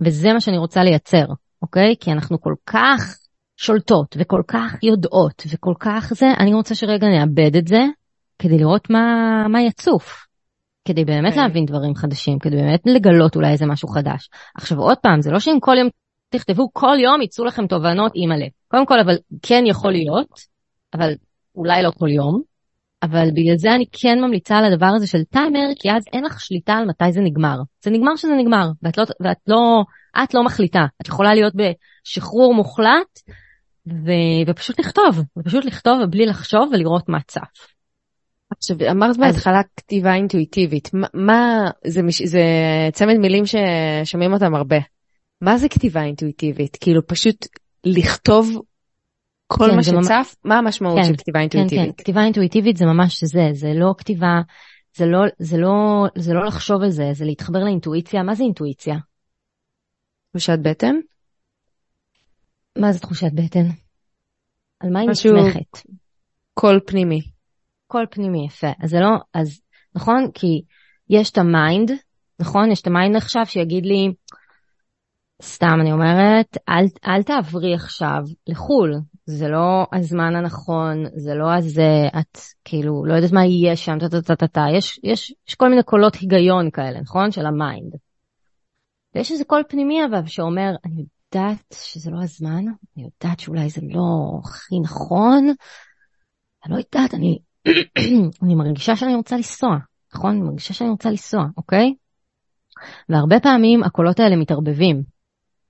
וזה מה שאני רוצה לייצר, אוקיי? כי אנחנו כל כך שולטות, וכל כך יודעות, וכל כך זה, אני רוצה שרגע נאבד את זה, כדי לראות מה, מה יצוף. כדי באמת okay. כן. להבין דברים חדשים, כדי באמת לגלות אולי איזה משהו חדש. עכשיו עוד פעם, זה לא שאם כל יום תכתבו כל יום יצאו לכם תובנות אימא'לה. קודם כל, אבל כן יכול להיות, אבל אולי לא כל יום, אבל בגלל זה אני כן ממליצה על הדבר הזה של טיימר, כי אז אין לך שליטה על מתי זה נגמר. זה נגמר שזה נגמר, ואת לא, ואת לא, את לא מחליטה. את יכולה להיות בשחרור מוחלט, ו, ופשוט לכתוב, ופשוט לכתוב ובלי לחשוב ולראות מה צף. עכשיו, אמרת בהתחלה אז... כתיבה אינטואיטיבית. מה, מה זה, זה צמד מילים ששומעים אותם הרבה. מה זה כתיבה אינטואיטיבית? כאילו פשוט לכתוב כל כן, מה זה ממש- שצף, מה המשמעות כן, של כתיבה כן, כן, אינטואיטיבית? כתיבה אינטואיטיבית זה ממש זה, זה לא כתיבה, זה לא, זה לא, זה לא לחשוב על זה, זה להתחבר לאינטואיציה. מה זה אינטואיציה? תחושת בטן? מה זה תחושת בטן? על מה היא נסמכת? קול פנימי. קול פנימי, יפה. אז זה לא, אז נכון, כי יש את ה mind, נכון? יש את ה mind עכשיו שיגיד לי, סתם אני אומרת, אל, אל תעברי עכשיו לחו"ל, זה לא הזמן הנכון, זה לא הזה, את כאילו לא יודעת מה יהיה שם, טה טה טה טה טה, יש, יש, יש כל מיני קולות היגיון כאלה, נכון? של ה mind. ויש איזה קול פנימי אבל שאומר, אני יודעת שזה לא הזמן, אני יודעת שאולי זה לא הכי נכון, אני לא יודעת, אני, (clears throat) אני מרגישה שאני רוצה לנסוע, נכון? אני מרגישה שאני רוצה לנסוע, אוקיי? והרבה פעמים הקולות האלה מתערבבים,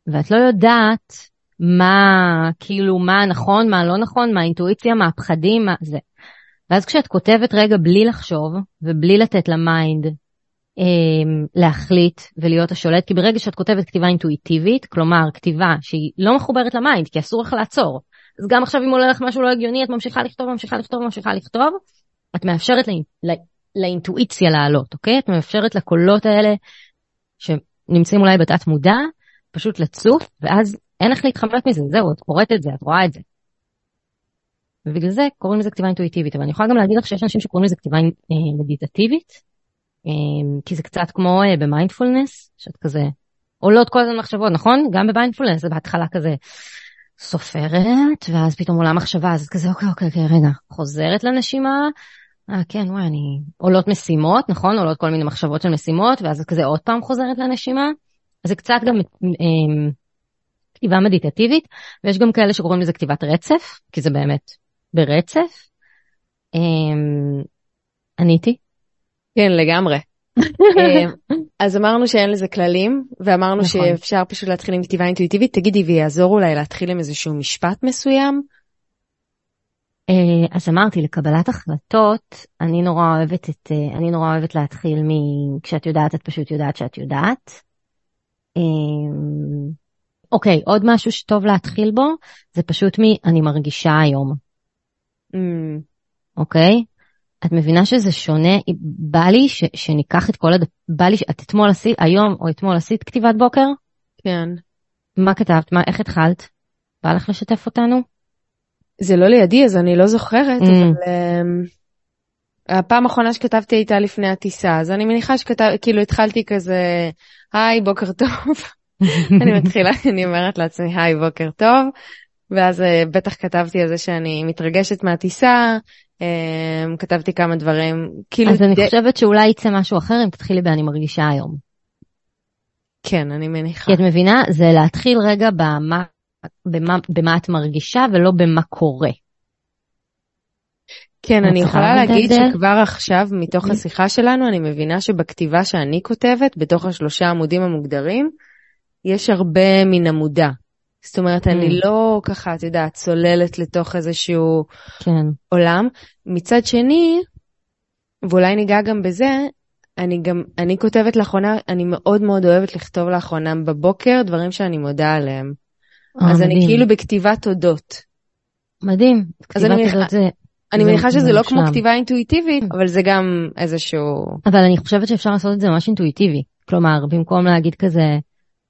ואת לא יודעת מה, כאילו, מה נכון, מה לא נכון, מה האינטואיציה, מה הפחדים, מה זה. ואז כשאת כותבת רגע בלי לחשוב, ובלי לתת ל mind אה, להחליט ולהיות השולט, כי ברגע שאת כותבת כתיבה אינטואיטיבית, כלומר כתיבה שהיא לא מחוברת ל mind, כי אסור לך לעצור, אז גם עכשיו אם עולה לך משהו לא הגיוני, את ממשיכה לכתוב, ממשיכה לכתוב, ממשיכה לכתוב, את מאפשרת לאינ... לא... לאינטואיציה לעלות, אוקיי? את מאפשרת לקולות האלה שנמצאים אולי בתת מודע, פשוט לצוף, ואז אין איך להתחמק מזה, זהו, את קוראת את זה, את רואה את זה. ובגלל זה קוראים לזה כתיבה אינטואיטיבית, אבל אני יכולה גם להגיד לך שיש אנשים שקוראים לזה כתיבה אה, מדיטטיבית, אה, כי זה קצת כמו אה, במיינדפולנס, שאת כזה עולות כל הזמן מחשבות, נכון? גם במיינדפולנס זה בהתחלה כזה סופרת, ואז פתאום עולה מחשבה, אז את כזה אוקיי, אוקיי, אוקיי, רגע, חוזרת לנשימה, אה, כן, וואי, אני... עולות משימות, נכון? עולות כל מיני מחשבות של משימות, ואז את כזה עוד פעם חוזרת לנשימה. אז זה קצת גם אה, כתיבה מדיטטיבית, ויש גם כאלה שקוראים לזה כתיבת רצף, כי זה באמת ברצף. אה, עניתי? כן, לגמרי. (laughs) אה, אז אמרנו שאין לזה כללים, ואמרנו נכון. שאפשר פשוט להתחיל עם כתיבה אינטואיטיבית. תגידי, ויעזור אולי להתחיל עם איזשהו משפט מסוים? אה, אז אמרתי, לקבלת החלטות, אני נורא אוהבת את, אה, אני נורא אוהבת להתחיל מ... כשאת יודעת, את פשוט יודעת שאת יודעת. אה, אוקיי, עוד משהו שטוב להתחיל בו, זה פשוט מ... אני מרגישה היום, Mm, אוקיי? את מבינה שזה שונה, בא לי ש, שניקח את כל הד... בא לי, ש- את אתמול עשית, היום או אתמול עשית כתיבת בוקר? כן. מה כתבת? מה, איך התחלת? בא לך לשתף אותנו? זה לא לידי, אז אני לא זוכרת, Mm. אבל... הפעם האחרונה שכתבתי הייתה לפני הטיסה, אז אני מניחה שכתב... כאילו התחלתי כזה, היי, בוקר טוב. (laughs) אני מתחילה, אני אומרת לעצמי, היי, בוקר טוב. ואז אה, בטח כתבתי על זה שאני מתרגשת מהטיסה, אמ, כתבתי כמה דברים, כאילו... אז אני חושבת שאולי יצא משהו אחר אם תתחילי ב"אני מרגישה היום". כן, אני מניחה. כי את מבינה, זה להתחיל רגע במה, במה, במה את מרגישה ולא במה קורה. כן, אני יכולה להגיד? שכבר עכשיו, מתוך Mm. השיחה שלנו, אני מבינה שבכתיבה שאני כותבת, בתוך השלושה עמודים המוגדרים, יש הרבה מן המודע. זאת אומרת, אני Mm. לא ככה, את יודעת, צוללת לתוך איזשהו כן. עולם. מצד שני, ואולי ניגע גם בזה, אני גם, אני כותבת לאחרונה, אני מאוד מאוד אוהבת לכתוב לאחרונה בבוקר דברים שאני מודה עליהם. אה, אז אני מדהים. כאילו בכתיבת תודות. מדהים. אני כתיבת תודות זה... אני מניחה שזה זה לא כמו. כתיבה אינטואיטיבית, Mm. אבל זה גם איזשהו... אבל אני חושבת שאפשר לעשות את זה ממש אינטואיטיבי. כלומר, במקום להגיד כזה,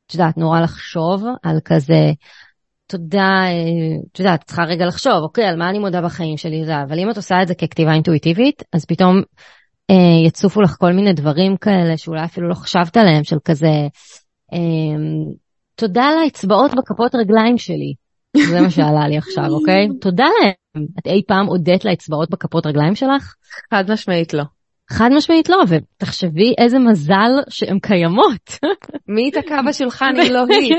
את יודעת, נורא לחשוב על כזה, תודה, אה, את יודעת, צריכה רגע לחשוב, אוקיי, על מה אני מודה בחיים שלי, זה, אבל אם את עושה את זה ככתיבה אינטואיטיבית, אז פתאום אה, יצופו לך כל מיני דברים כאלה שאולי אפילו לא חשבת עליהם, של כזה, אה, תודה על האצבעות בכפות רגליים שלי. זה מה שעלה לי עכשיו, אוקיי? תודה להם. את אי פעם הודית לאצבעות בכפות רגליים שלך? חד משמעית לא. חד משמעית לא, ותחשבי איזה מזל שהן קיימות. מי ייתקע בשולחן אם לא (laughs) היא?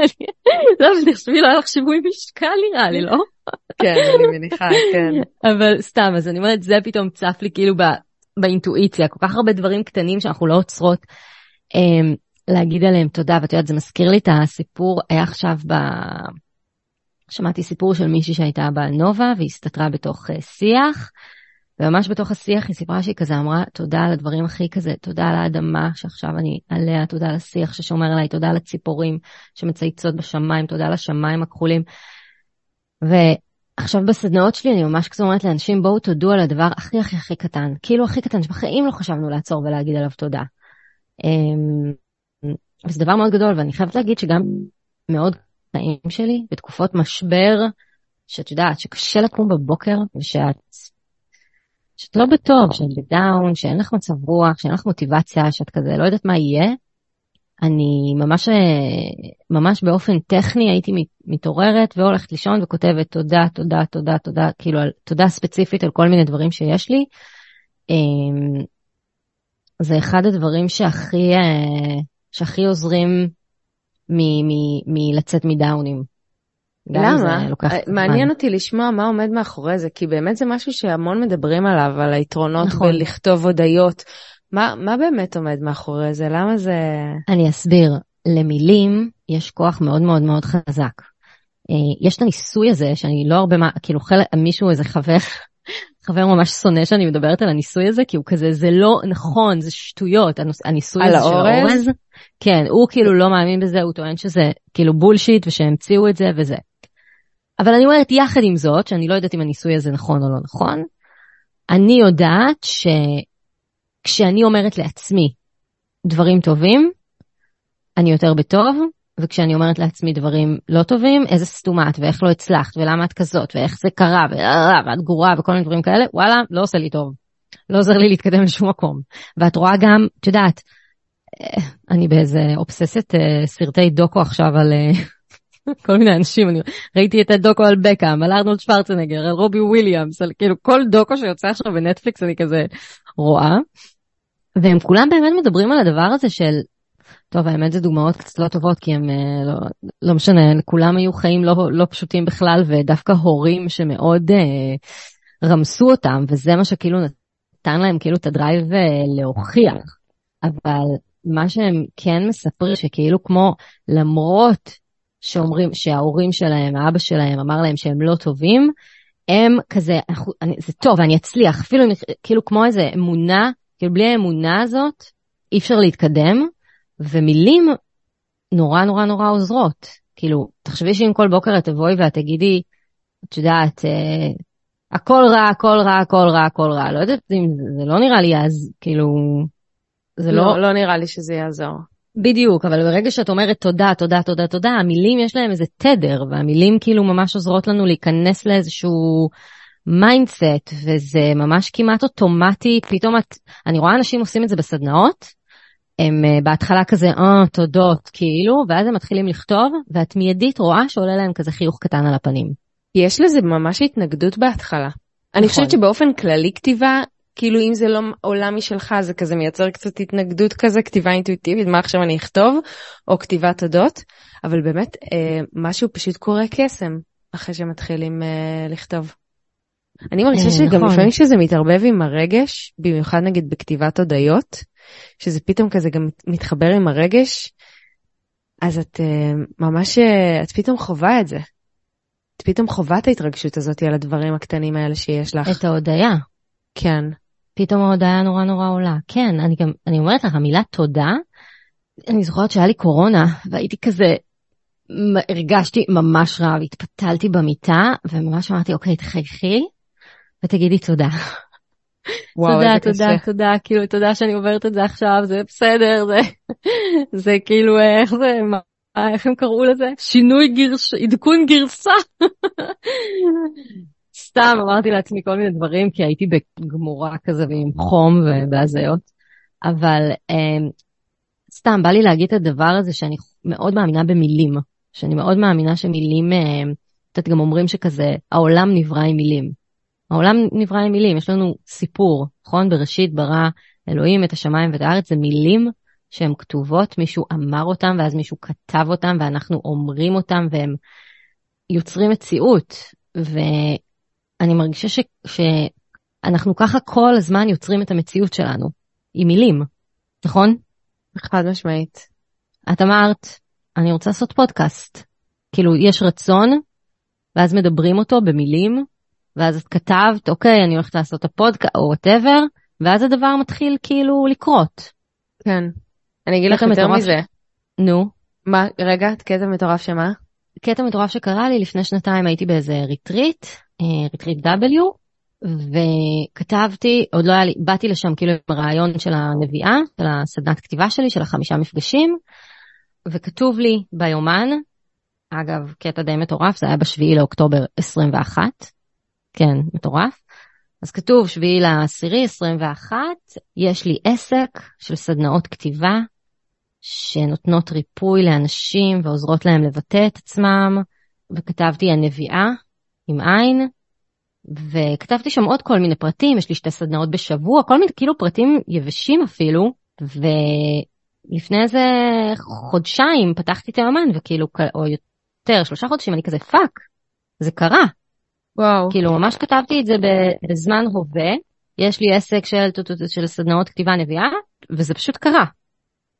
לא, אבל תחשבי, לא היה לך שיווי משקל נראה לי, לא? כן, אני מניחה, כן. אבל סתם, אז אני אומרת, זה פתאום צף לי כאילו באינטואיציה, כל כך הרבה דברים קטנים שאנחנו לא עוצרות אמ, להגיד עליהם תודה, ואת יודעת, זה מזכיר לי את הסיפור, היה עכשיו ב... שמעתי סיפור של מישהי שהייתה בנובה והיא הסתתרה בתוך אה, שיח, וממש בתוך השיח היא סיפרה שהיא כזה אמרה תודה על הדברים הכי כזה, תודה על האדמה שעכשיו אני עליה, תודה על השיח ששומר עליי, תודה על הציפורים שמצייצות בשמיים, תודה על השמיים הכחולים. עכשיו בסדנאות שלי אני ממש כזה אומרת לאנשים בואו תודו על הדבר הכי הכי הכי קטן, כאילו הכי קטן שבחיים לא חשבנו לעצור ולהגיד עליו תודה. אמ, וזה דבר מאוד גדול ואני חייבת להגיד שגם מאוד חיים שלי בתקופות משבר, שאת יודעת שקשה לקום בבוקר ושאת שאת לא בטוב, שאת בדאון, שאין לך מצב רוח, שאין לך מוטיבציה, שאת כזה לא יודעת מה יהיה, אני ממש, ממש באופן טכני הייתי מתעוררת והולכת לישון וכותבת תודה, תודה, תודה, תודה, כאילו תודה ספציפית על כל מיני דברים שיש לי. אמ, זה אחד הדברים שהכי, שהכי עוזרים מלצאת מדאונים. למה? מעניין אותי לשמוע מה עומד מאחורי זה, כי באמת זה משהו שהמון מדברים עליו, על היתרונות נכון. בלכתוב הודיות. מה, מה באמת עומד מאחורי זה? למה זה... אני אסביר. למילים יש כוח מאוד מאוד מאוד חזק. אה, יש את הניסוי הזה שאני לא הרבה מה, כאילו חלק, מישהו, איזה חבר, (laughs) חבר ממש שונא שאני מדברת על הניסוי הזה, כי הוא כזה, זה לא נכון, זה שטויות, הניסוי הזה של האורז. כן, הוא כאילו לא מאמין בזה, הוא טוען שזה כאילו בולשיט ושהמציאו את זה וזה. אבל אני אומרת, יחד עם זאת, שאני לא יודעת אם הניסוי הזה נכון או לא נכון, אני יודעת ש... כשאני אומרת לעצמי דברים טובים, אני יותר בטוב, וכשאני אומרת לעצמי דברים לא טובים, איזה סתומה את ואיך לא הצלחת ולמה את כזאת ואיך זה קרה ואת גרועה וכל מיני דברים כאלה, וואלה, לא עושה לי טוב. לא עוזר לי להתקדם לשום מקום. ואת רואה גם, את יודעת, אני באיזה אובססת אה, סרטי דוקו עכשיו על אה, (laughs) כל מיני אנשים, אני ראיתי את הדוקו על בקאם, על ארנולד שוורצנגר, על רובי וויליאמס, על כאילו כל דוקו שיוצא עכשיו בנטפליקס אני כזה רואה. והם כולם באמת מדברים על הדבר הזה של, טוב האמת זה דוגמאות קצת לא טובות כי הם אה, לא, לא משנה, כולם היו חיים לא, לא פשוטים בכלל ודווקא הורים שמאוד אה, רמסו אותם וזה מה שכאילו נתן להם כאילו את הדרייב להוכיח. אבל מה שהם כן מספרים שכאילו כמו למרות שאומרים שההורים שלהם, האבא שלהם אמר להם שהם לא טובים, הם כזה, אני, זה טוב, אני אצליח, אפילו כאילו כמו איזה אמונה כאילו בלי האמונה הזאת אי אפשר להתקדם, ומילים נורא נורא נורא עוזרות. כאילו, תחשבי שאם כל בוקר את תבואי ואת תגידי, את יודעת, אה, הכל רע, הכל רע, הכל רע, הכל רע. לא יודעת אם זה לא נראה לי אז, כאילו, זה לא... לא, לא נראה לי שזה יעזור. בדיוק, אבל ברגע שאת אומרת תודה, תודה, תודה, תודה, המילים יש להם איזה תדר, והמילים כאילו ממש עוזרות לנו להיכנס לאיזשהו mindset, וזה ממש כמעט אוטומטי, פתאום את, אני רואה אנשים עושים את זה בסדנאות, הם uh, בהתחלה כזה, אה, תודות, כאילו, ואז הם מתחילים לכתוב, ואת מיידית רואה שעולה להם כזה חיוך קטן על הפנים. יש לזה ממש התנגדות בהתחלה. נכון. אני חושבת שבאופן כללי כתיבה, כאילו אם זה לא עולם משלך, זה כזה מייצר קצת התנגדות כזה, כתיבה אינטואיטיבית, מה עכשיו אני אכתוב, או כתיבת תודות, אבל באמת, אה, משהו פשוט קורה קסם אחרי שמתחילים אה, לכתוב. אני מרגישה אה, שגם נכון. לפעמים כשזה מתערבב עם הרגש, במיוחד נגיד בכתיבת הודיות, שזה פתאום כזה גם מתחבר עם הרגש, אז את uh, ממש, uh, את פתאום חווה את זה. את פתאום חווה את ההתרגשות הזאת על הדברים הקטנים האלה שיש לך. את ההודיה. כן. פתאום ההודיה נורא נורא עולה. כן, אני גם, אני אומרת לך, המילה תודה, אני זוכרת שהיה לי קורונה, והייתי כזה, הרגשתי ממש רע, והתפתלתי במיטה, וממש אמרתי, אוקיי, תחייכי, ותגידי תודה. (laughs) וואו, תודה, תודה, קשה. תודה, כאילו תודה שאני עוברת את זה עכשיו, זה בסדר, זה, (laughs) זה כאילו, איך זה, מה, איך הם קראו לזה? שינוי גרש, עדכון גרסה. (laughs) סתם אמרתי לעצמי כל מיני דברים, כי הייתי בגמורה כזה ועם חום ובהזיות, אבל um, סתם בא לי להגיד את הדבר הזה שאני מאוד מאמינה במילים, שאני מאוד מאמינה שמילים, את יודעת, גם אומרים שכזה, העולם נברא עם מילים. העולם נברא עם מילים, יש לנו סיפור, נכון? בראשית ברא אלוהים את השמיים ואת הארץ, זה מילים שהן כתובות, מישהו אמר אותם ואז מישהו כתב אותם ואנחנו אומרים אותם והם יוצרים מציאות. ואני מרגישה ש... שאנחנו ככה כל הזמן יוצרים את המציאות שלנו, עם מילים, נכון? חד משמעית. את אמרת, אני רוצה לעשות פודקאסט. כאילו, יש רצון, ואז מדברים אותו במילים, ואז את כתבת, אוקיי, אני הולכת לעשות את הפודקאסט, או whatever, ואז הדבר מתחיל כאילו לקרות. כן. אני אגיד לך יותר מזה. נו. מה, רגע, קטע מטורף שמה? קטע מטורף שקרה לי, לפני שנתיים הייתי באיזה ריטריט, ריטריט W, וכתבתי, עוד לא היה לי, באתי לשם כאילו עם הרעיון של הנביאה, של הסדנת כתיבה שלי, של החמישה מפגשים, וכתוב לי ביומן, אגב, קטע די מטורף, זה היה בשביעי לאוקטובר 21, כן, מטורף. אז כתוב שביעי לעשירי 21, יש לי עסק של סדנאות כתיבה שנותנות ריפוי לאנשים ועוזרות להם לבטא את עצמם, וכתבתי הנביעה עם עין, וכתבתי שם עוד כל מיני פרטים, יש לי שתי סדנאות בשבוע, כל מיני כאילו פרטים יבשים אפילו, ולפני איזה חודשיים פתחתי את היומן וכאילו, או יותר, שלושה חודשים, אני כזה fuck, זה קרה. וואו. כאילו ממש כתבתי את זה בזמן הווה, יש לי עסק של, של סדנאות כתיבה נביעה, וזה פשוט קרה.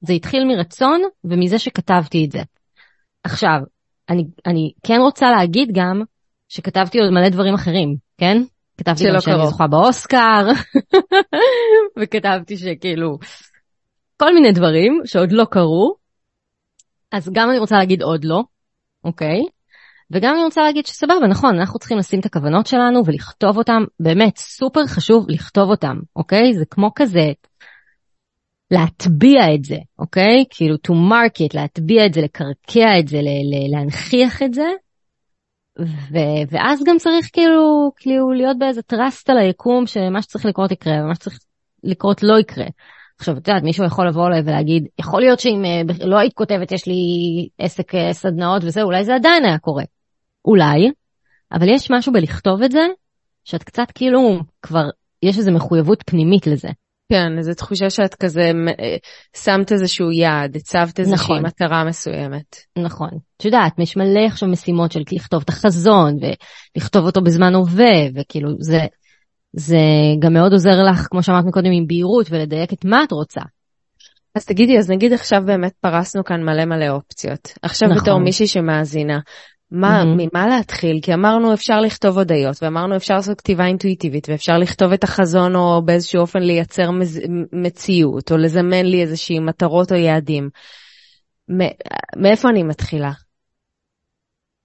זה התחיל מרצון ומזה שכתבתי את זה. עכשיו, אני, אני כן רוצה להגיד גם שכתבתי עוד מלא דברים אחרים, כן? כתבתי גם שאני זוכה באוסקר, (laughs) וכתבתי שכאילו, כל מיני דברים שעוד לא קרו, אז גם אני רוצה להגיד עוד לא, אוקיי? וגם אני רוצה להגיד שסבבה, נכון, אנחנו צריכים לשים את הכוונות שלנו ולכתוב אותם, באמת סופר חשוב לכתוב אותם, אוקיי? זה כמו כזה להטביע את זה, אוקיי? כאילו to market, להטביע את זה, לקרקע את זה, להנכיח את זה. ו- ואז גם צריך כאילו, כאילו להיות באיזה טראסט על היקום שמה שצריך לקרות יקרה ומה שצריך לקרות לא יקרה. עכשיו, את יודעת, מישהו יכול לבוא אליי ולהגיד, יכול להיות שאם uh, לא היית כותבת, יש לי עסק uh, סדנאות וזה, אולי זה עדיין היה קורה. אולי, אבל יש משהו בלכתוב את זה, שאת קצת כאילו, כבר, יש איזו מחויבות פנימית לזה. כן, איזו תחושה שאת כזה אה, שמת איזשהו יעד, הצבת איזושהי נכון. מטרה מסוימת. נכון. את יודעת, יש מלא עכשיו משימות של לכתוב את החזון, ולכתוב אותו בזמן הווה, וכאילו זה, זה גם מאוד עוזר לך, כמו שאמרת מקודם, עם בהירות ולדייק את מה את רוצה. אז תגידי, אז נגיד עכשיו באמת פרסנו כאן מלא מלא אופציות. עכשיו נכון. בתור מישהי שמאזינה, מה, mm-hmm. ממה להתחיל? כי אמרנו אפשר לכתוב הודיות, ואמרנו אפשר לעשות כתיבה אינטואיטיבית, ואפשר לכתוב את החזון או באיזשהו אופן לייצר מז... מציאות, או לזמן לי איזושהי מטרות או יעדים. מאיפה אני מתחילה?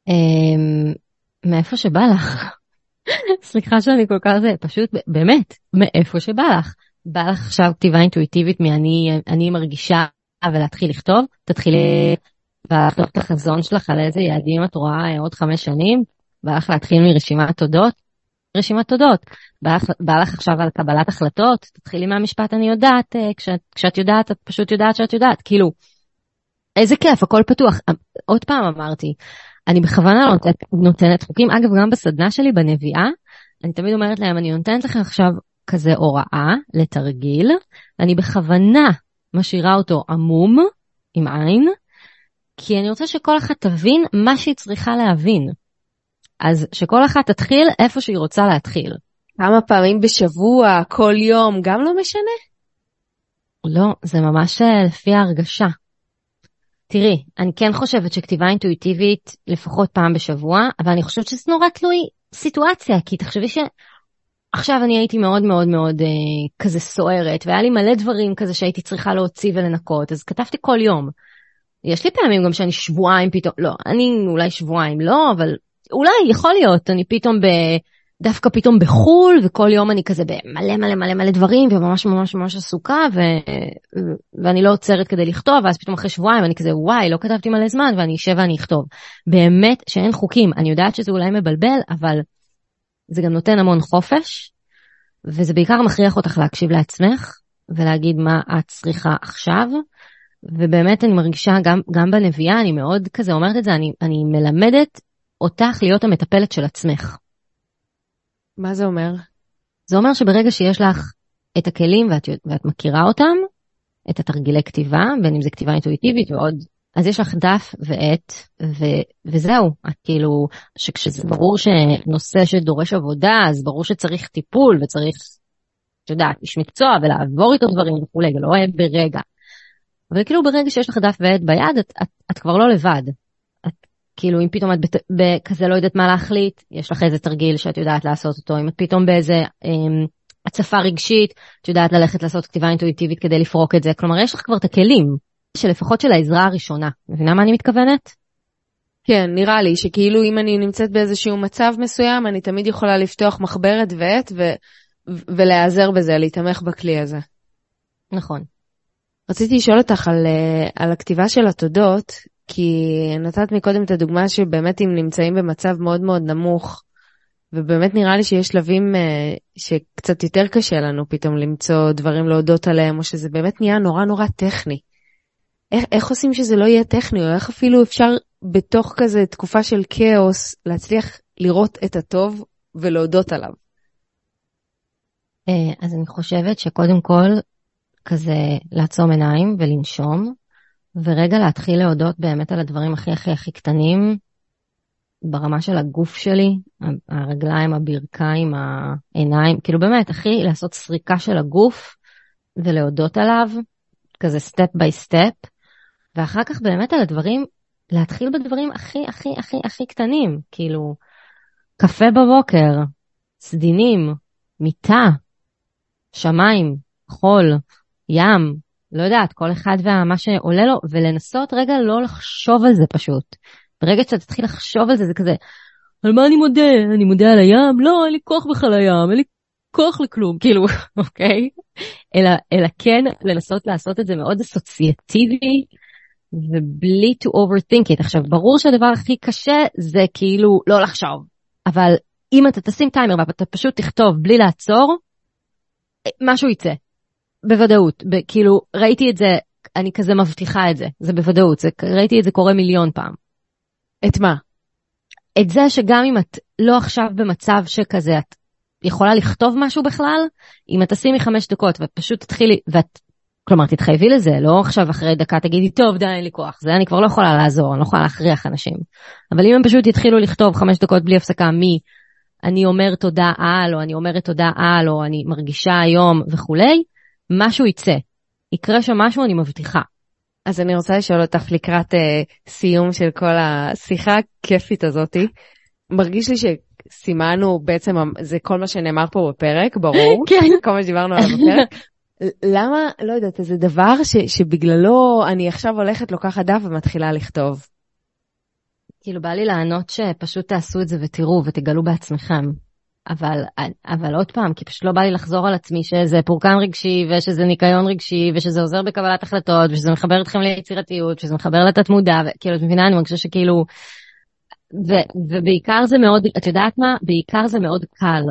אמ, מאיפה שבא לך. סליחה שאני כל כך זה, פשוט באמת, מאיפה שבא לך. בא לך עכשיו כתיבה אינטואיטיבית מאני אני מרגישה ולהתחיל לכתוב, תתחילי ולכתוב את החזון שלך על איזה יעדים את רואה עוד חמש שנים, בא לך להתחיל מרשימת תודות, רשימת תודות. בא בא לך עכשיו על קבלת החלטות, תתחילי מהמשפט אני יודעת, אה, כשאת, כשאת יודעת את פשוט יודעת שאת יודעת, כאילו, איזה כיף, הכל פתוח. עוד פעם אמרתי, אני בכוונה לא נותנת, נותנת חוקים, אגב גם בסדנה שלי בנביאה, אני תמיד אומרת להם, אני נותנת לכם עכשיו כזה הוראה לתרגיל, אני בכוונה משאירה אותו עמום, עם עין, כי אני רוצה שכל אחת תבין מה שהיא צריכה להבין. אז שכל אחת תתחיל איפה שהיא רוצה להתחיל. כמה פעמים בשבוע, כל יום, גם לא משנה? לא, זה ממש אה, לפי ההרגשה. תראי, אני כן חושבת שכתיבה אינטואיטיבית לפחות פעם בשבוע, אבל אני חושבת שזה נורא תלוי סיטואציה, כי תחשבי שעכשיו אני הייתי מאוד מאוד מאוד אה, כזה סוערת, והיה לי מלא דברים כזה שהייתי צריכה להוציא ולנקות, אז כתבתי כל יום. יש לי פעמים גם שאני שבועיים פתאום, לא, אני אולי שבועיים לא, אבל אולי יכול להיות, אני פתאום ב... דווקא פתאום בחו"ל, וכל יום אני כזה במלא מלא מלא מלא דברים, וממש ממש ממש עסוקה, ו... ואני לא עוצרת כדי לכתוב, ואז פתאום אחרי שבועיים אני כזה, וואי, לא כתבתי מלא זמן, ואני אשב ואני אכתוב. באמת שאין חוקים, אני יודעת שזה אולי מבלבל, אבל זה גם נותן המון חופש, וזה בעיקר מכריח אותך להקשיב לעצמך, ולהגיד מה את צריכה עכשיו, ובאמת אני מרגישה גם, גם בנביאה, אני מאוד כזה אומרת את זה, אני, אני מלמדת אותך להיות המטפלת של עצמך. מה זה אומר? זה אומר שברגע שיש לך את הכלים ואת, ואת מכירה אותם, את התרגילי כתיבה, בין אם זה כתיבה אינטואיטיבית ועוד, אז יש לך דף ועט, ו, וזהו, את כאילו, שכשזה ברור שנושא שדורש עבודה, אז ברור שצריך טיפול וצריך, את יודעת, איש מקצוע ולעבור איתו דברים וכולי, ולא ברגע. אבל כאילו ברגע שיש לך דף ועט ביד, את, את, את כבר לא לבד. את, כאילו אם פתאום את כזה לא יודעת מה להחליט, יש לך איזה תרגיל שאת יודעת לעשות אותו. אם את פתאום באיזה אמ, הצפה רגשית, את יודעת ללכת לעשות כתיבה אינטואיטיבית כדי לפרוק את זה. כלומר, יש לך כבר את הכלים, שלפחות של העזרה הראשונה. מבינה מה אני מתכוונת? כן, נראה לי שכאילו אם אני נמצאת באיזשהו מצב מסוים, אני תמיד יכולה לפתוח מחברת ועט ו- ולהיעזר בזה, להתמך בכלי הזה. נכון. רציתי לשאול אותך על, אה, על הכתיבה של התודות, כי נתת מקודם את הדוגמה שבאמת אם נמצאים במצב מאוד מאוד נמוך, ובאמת נראה לי שיש שלבים uh, שקצת יותר קשה לנו פתאום למצוא דברים להודות עליהם, או שזה באמת נהיה נורא נורא טכני. איך, איך עושים שזה לא יהיה טכני, או איך אפילו אפשר בתוך כזה תקופה של כאוס להצליח לראות את הטוב ולהודות עליו? אה, אז אני חושבת שקודם כל, כזה לעצום עיניים ולנשום, ורגע להתחיל להודות באמת על הדברים הכי הכי הכי קטנים, ברמה של הגוף שלי, הרגליים, הברכיים, העיניים, כאילו באמת, הכי לעשות סריקה של הגוף ולהודות עליו, כזה step by step, ואחר כך באמת על הדברים, להתחיל בדברים הכי הכי הכי הכי קטנים, כאילו, קפה בבוקר, סדינים, מיטה, שמיים, חול, ים, לא יודעת, כל אחד ומה שעולה לו, ולנסות רגע לא לחשוב על זה פשוט. ברגע שאתה תתחיל לחשוב על זה, זה כזה, על מה אני מודה? אני מודה על הים? לא, אין לי כוח בכלל לים, אין לי כוח לכלום, (laughs) כאילו, אוקיי? אלא, אלא כן לנסות לעשות את זה מאוד אסוציאטיבי, ובלי to overthink it. עכשיו, ברור שהדבר הכי קשה זה כאילו לא לחשוב, אבל אם אתה תשים טיימר ואתה פשוט תכתוב בלי לעצור, משהו יצא. בוודאות. כאילו, ראיתי את זה, אני כזה מבטיחה את זה, זה בוודאות. זה, ראיתי את זה קורה מיליון פעם. את מה? את זה שגם אם את לא עכשיו במצב שכזה, את יכולה לכתוב משהו בכלל, אם את תשימי חמש דקות ואת פשוט תתחילי, ואת, כלומר תתחייבי לזה, לא עכשיו אחרי דקה תגידי, טוב די אין לי כוח, זה אני כבר לא יכולה לעזור, אני לא יכולה להכריח אנשים. אבל אם הם פשוט יתחילו לכתוב חמש דקות בלי הפסקה מי אני אומר תודה על, או אני אומרת תודה על, או אני מרגישה היום וכולי, משהו יצא. יקרה שם משהו, אני מבטיחה. אז אני רוצה לשאול אותך לקראת אה, סיום של כל השיחה הכיפית הזאתי. מרגיש לי שסימנו בעצם, זה כל מה שנאמר פה בפרק, ברור. (laughs) כן. כל מה שדיברנו עליו בפרק. (laughs) למה, לא יודעת, איזה דבר ש, שבגללו אני עכשיו הולכת, לוקחת דף ומתחילה לכתוב. כאילו בא לי לענות שפשוט תעשו את זה ותראו ותגלו בעצמכם. אבל, אבל עוד פעם, כי פשוט לא בא לי לחזור על עצמי שזה פורקן רגשי ושזה ניקיון רגשי ושזה עוזר בקבלת החלטות ושזה מחבר אתכם ליצירתיות ושזה מחבר לתת מודע וכאילו את מבינה אני מרגישה שכאילו ו, ובעיקר זה מאוד את יודעת מה בעיקר זה מאוד קל.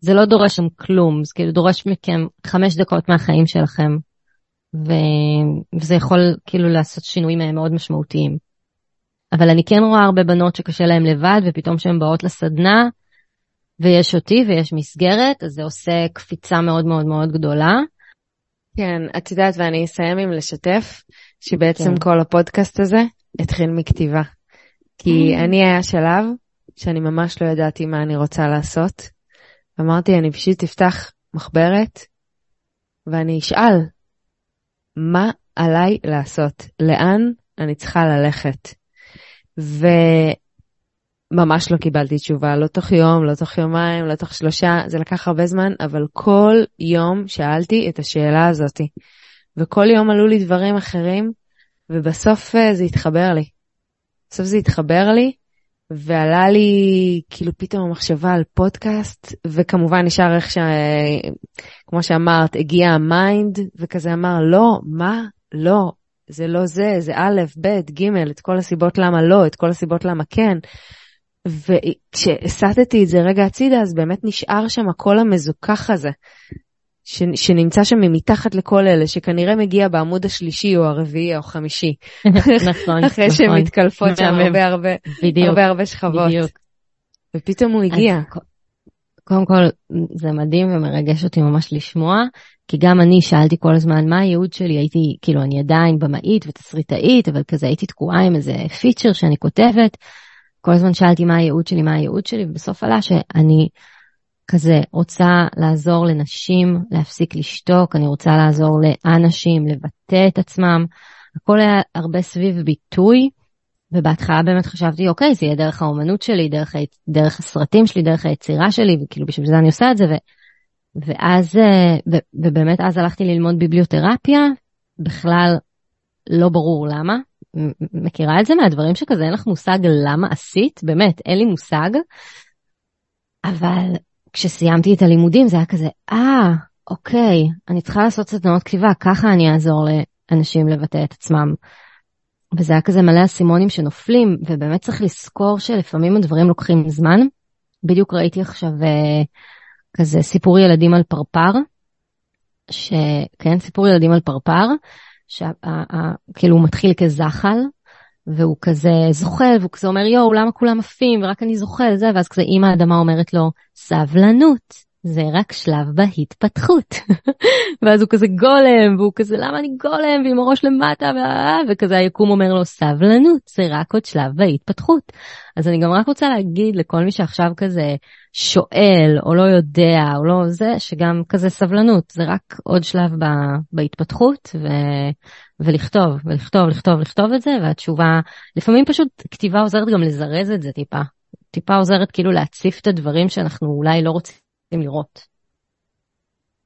זה לא דורש שם כלום זה כאילו דורש מכם חמש דקות מהחיים שלכם ו, וזה יכול כאילו לעשות שינויים מאוד משמעותיים. אבל אני כן רואה הרבה בנות שקשה להן לבד ופתאום שהן באות לסדנה ויש אותי ויש מסגרת, אז זה עושה קפיצה מאוד מאוד מאוד גדולה. כן, את יודעת, ואני אסיים עם לשתף, שבעצם כן. כל הפודקאסט הזה התחיל מכתיבה. כי mm. אני היה שלב שאני ממש לא ידעתי מה אני רוצה לעשות. אמרתי, אני פשוט אפתח מחברת ואני אשאל, מה עליי לעשות? לאן אני צריכה ללכת? ו... ממש לא קיבלתי תשובה, לא תוך יום, לא תוך יומיים, לא תוך שלושה, זה לקח הרבה זמן, אבל כל יום שאלתי את השאלה הזאתי. וכל יום עלו לי דברים אחרים, ובסוף אה, זה התחבר לי. בסוף זה התחבר לי, ועלה לי כאילו פתאום המחשבה על פודקאסט, וכמובן נשאר איך ש... כמו שאמרת, הגיע ה mind, וכזה אמר, לא, מה? לא, זה לא זה, זה א', ב', ג', את כל הסיבות למה לא, את כל הסיבות למה כן. וכשהסטתי את זה רגע הצידה, אז באמת נשאר שם הקול המזוכך הזה, ש, שנמצא שם מתחת לכל אלה, שכנראה מגיע בעמוד השלישי או הרביעי או החמישי. (laughs) נכון, אחרי נכון. מתקלפות שם הרבה הרבה, בדיוק, הרבה הרבה שכבות. בדיוק. ופתאום הוא הגיע. אז, קודם כל, זה מדהים ומרגש אותי ממש לשמוע, כי גם אני שאלתי כל הזמן מה הייעוד שלי, הייתי, כאילו, אני עדיין במאית ותסריטאית, אבל כזה הייתי תקועה עם איזה פיצ'ר שאני כותבת. כל הזמן שאלתי מה הייעוד שלי, מה הייעוד שלי, ובסוף עלה שאני כזה רוצה לעזור לנשים להפסיק לשתוק, אני רוצה לעזור לאנשים לבטא את עצמם. הכל היה הרבה סביב ביטוי, ובהתחלה באמת חשבתי, אוקיי, זה יהיה דרך האומנות שלי, דרך, דרך הסרטים שלי, דרך היצירה שלי, וכאילו בשביל זה אני עושה את זה, ו, ואז, אה, ו, ובאמת אז הלכתי ללמוד ביבליותרפיה, בכלל לא ברור למה, מכירה את זה מהדברים שכזה אין לך מושג למה עשית, באמת, אין לי מושג. אבל כשסיימתי את הלימודים זה היה כזה, אה, אוקיי, אני צריכה לעשות סדנאות כתיבה, ככה אני אעזור לאנשים לבטא את עצמם. וזה היה כזה מלא אסימונים שנופלים, ובאמת צריך לזכור שלפעמים הדברים לוקחים זמן. בדיוק ראיתי עכשיו אה, כזה סיפור ילדים על פרפר, שכן, סיפור ילדים על פרפר, שכאילו הוא מתחיל כזחל, והוא כזה זוחל, והוא כזה אומר יואו למה כולם עפים ורק אני זוחל זה, ואז כזה אימא האדמה אומרת לו סבלנות. זה רק שלב בהתפתחות. (laughs) ואז הוא כזה גולם, והוא כזה למה אני גולם, ועם הראש למטה, וכזה היקום אומר לו סבלנות, זה רק עוד שלב בהתפתחות. אז אני גם רק רוצה להגיד לכל מי שעכשיו כזה שואל, או לא יודע, או לא זה, שגם כזה סבלנות, זה רק עוד שלב ב, בהתפתחות, ו, ולכתוב, ולכתוב, לכתוב, לכתוב את זה, והתשובה, לפעמים פשוט כתיבה עוזרת גם לזרז את זה טיפה. טיפה עוזרת כאילו להציף את הדברים שאנחנו אולי לא רוצים לראות.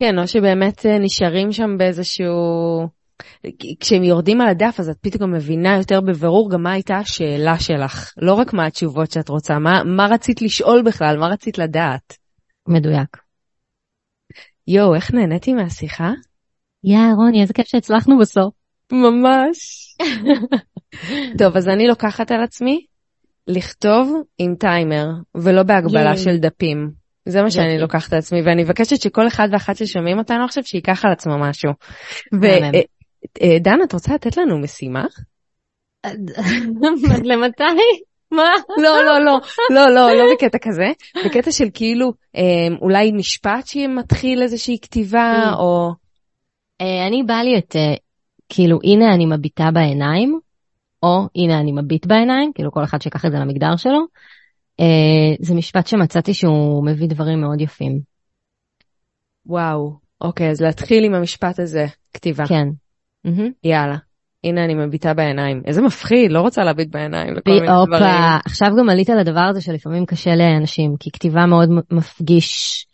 כן, או שבאמת אה, נשארים שם באיזשהו... כשהם יורדים על הדף אז את פתאום מבינה יותר בבירור גם מה הייתה השאלה שלך, לא רק מה התשובות שאת רוצה, מה, מה רצית לשאול בכלל, מה רצית לדעת. מדויק. יואו, איך נהניתי מהשיחה? יא, רוני, איזה כיף שהצלחנו בסוף. ממש. (laughs) טוב, אז אני לוקחת על עצמי לכתוב עם טיימר, ולא בהגבלה של דפים. זה מה שאני לוקחת על עצמי, ואני מבקשת שכל אחד ואחת ששומעים אותנו עכשיו, שייקח על עצמו משהו. ודן, אה, את רוצה לתת לנו משימה? (laughs) למתי? מה? לא, לא, לא, לא, לא, לא בקטע כזה, בקטע של כאילו אה, אולי משפט שמתחיל איזושהי כתיבה, או... אה, אני בא לי את, כאילו, הנה אני מביטה בעיניים, או הנה אני מביט בעיניים, כאילו כל אחד שיקח את זה למגדר שלו. זה משפט שמצאתי שהוא מביא דברים מאוד יפים. וואו, אוקיי, אז להתחיל עם המשפט הזה, כתיבה. כן. יאללה. הנה אני מביטה בעיניים. איזה מפחיד, לא רוצה להביט בעיניים לכל מיני דברים. הופה, עכשיו גם עלית לדבר הזה שלפעמים קשה לאנשים, כי כתיבה מאוד מפגיש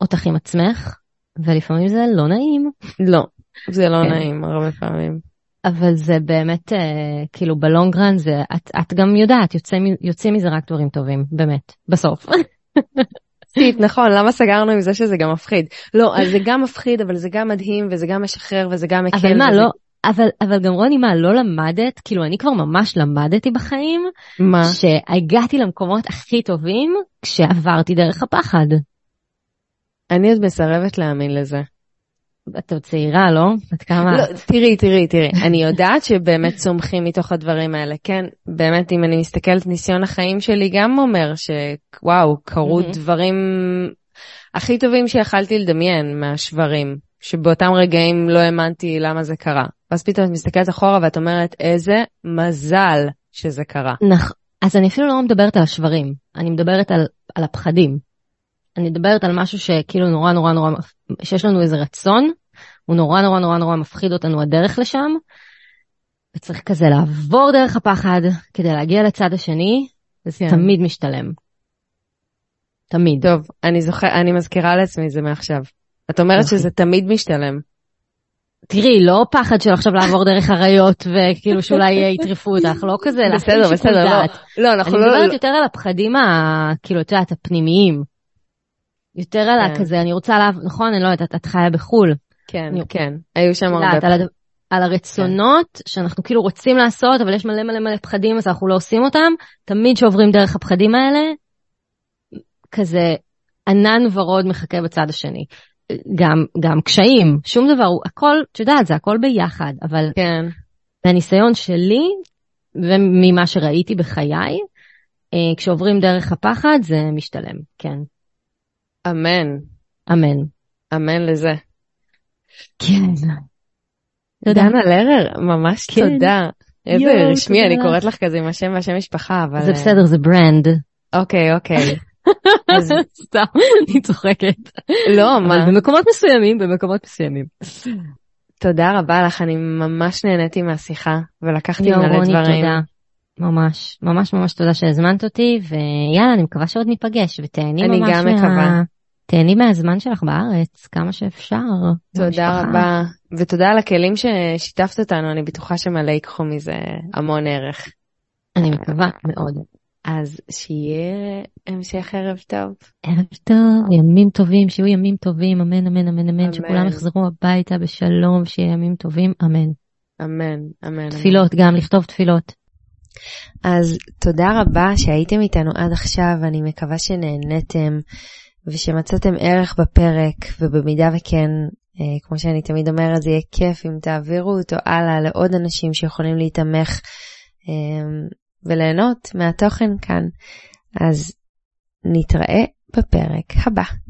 אותך עם עצמך, ולפעמים זה לא נעים. לא, זה לא כן. נעים הרבה פעמים. אבל זה באמת, אה, כאילו בלונגרן זה, את, את גם יודעת, יוצא, יוצאים מזה רק דברים טובים, באמת, בסוף. (laughs) סיט, נכון, למה סגרנו עם זה שזה גם מפחיד? לא, אז זה גם מפחיד, אבל זה גם מדהים, וזה גם משחרר, וזה גם מקל. אבל מה, וזה... לא, אבל, אבל גם רוני, מה, לא למדת? כאילו, אני כבר ממש למדתי בחיים. מה? שהגעתי למקומות הכי טובים כשעברתי דרך הפחד. אני עוד מסרבת להאמין לזה. את עוד צעירה, לא? בת כמה? לא, תראי, תראי, תראי, אני יודעת שבאמת צומחים מתוך הדברים האלה, כן? באמת, אם אני מסתכלת, ניסיון החיים שלי גם אומר שוואו, קרו דברים הכי טובים שיכלתי לדמיין מהשברים, שבאותם רגעים לא האמנתי למה זה קרה. ואז פתאום את מסתכלת אחורה ואת אומרת, איזה מזל שזה קרה. נכון, אז אני אפילו לא מדברת על השברים, אני מדברת על, על הפחדים. אני מדברת על משהו שכאילו נורא נורא נורא, שיש לנו איזה רצון, הוא נורא נורא נורא נורא מפחיד אותנו הדרך לשם, וצריך כזה לעבור דרך הפחד כדי להגיע לצד השני, וזה כן. תמיד משתלם. תמיד. טוב, אני זוכר, אני מזכירה לעצמי זה מעכשיו. את אומרת שזה תמיד משתלם. תראי, לא פחד של עכשיו לעבור דרך אריות וכאילו שאולי (laughs) יטרפו אותך, לא כזה, בסדר, בסדר, לא, לא, אנחנו לא... אני מדברת יותר על הפחדים, כאילו, את יודעת, הפנימיים. יותר על כן. הכזה, אני רוצה לעבור, נכון, אני לא יודעת, את חיה בחו"ל. כן, כן, היו שם הרבה פחדים. על הרצונות כן. שאנחנו כאילו רוצים לעשות, אבל יש מלא מלא מלא פחדים, אז אנחנו לא עושים אותם. תמיד שעוברים דרך הפחדים האלה, כזה ענן ורוד מחכה בצד השני. גם, גם קשיים, שום דבר, הכל, את יודעת, זה הכל ביחד, אבל כן. מהניסיון שלי וממה שראיתי בחיי, אה, כשעוברים דרך הפחד זה משתלם, כן. אמן. אמן. אמן לזה. כן. דנה לרר, ממש כן. תודה. איזה יו, רשמי, תודה. אני קוראת לך כזה עם השם והשם משפחה, אבל... זה בסדר, זה ברנד. אוקיי, אוקיי. (laughs) סתם, אני צוחקת. לא, מה? במקומות מסוימים, במקומות מסוימים. תודה רבה לך, אני ממש נהניתי מהשיחה, ולקחתי מלא דברים. תודה. ממש, ממש ממש תודה שהזמנת אותי, ויאללה, אני מקווה שעוד ניפגש, ותהני ממש מה... אני גם מקווה. תהני מהזמן שלך בארץ כמה שאפשר. תודה במשפחה. רבה, ותודה על הכלים ששיתפת אותנו, אני בטוחה שמלא ייקחו מזה המון ערך. אני מקווה מאוד. אז שיהיה המשך ערב טוב. ערב טוב, ימים טובים, שיהיו ימים טובים, אמן, אמן, אמן, אמן. אמן, שכולם יחזרו הביתה בשלום, שיהיה ימים טובים, אמן. אמן, אמן. תפילות, גם לכתוב תפילות. אז תודה רבה שהייתם איתנו עד עכשיו, אני מקווה שנהנתם ושמצאתם ערך בפרק, ובמידה וכן, אה, כמו שאני תמיד אומרת, זה יהיה כיף אם תעבירו אותו הלאה לעוד אנשים שיכולים להתמך אה, וליהנות מהתוכן כאן. אז נתראה בפרק הבא.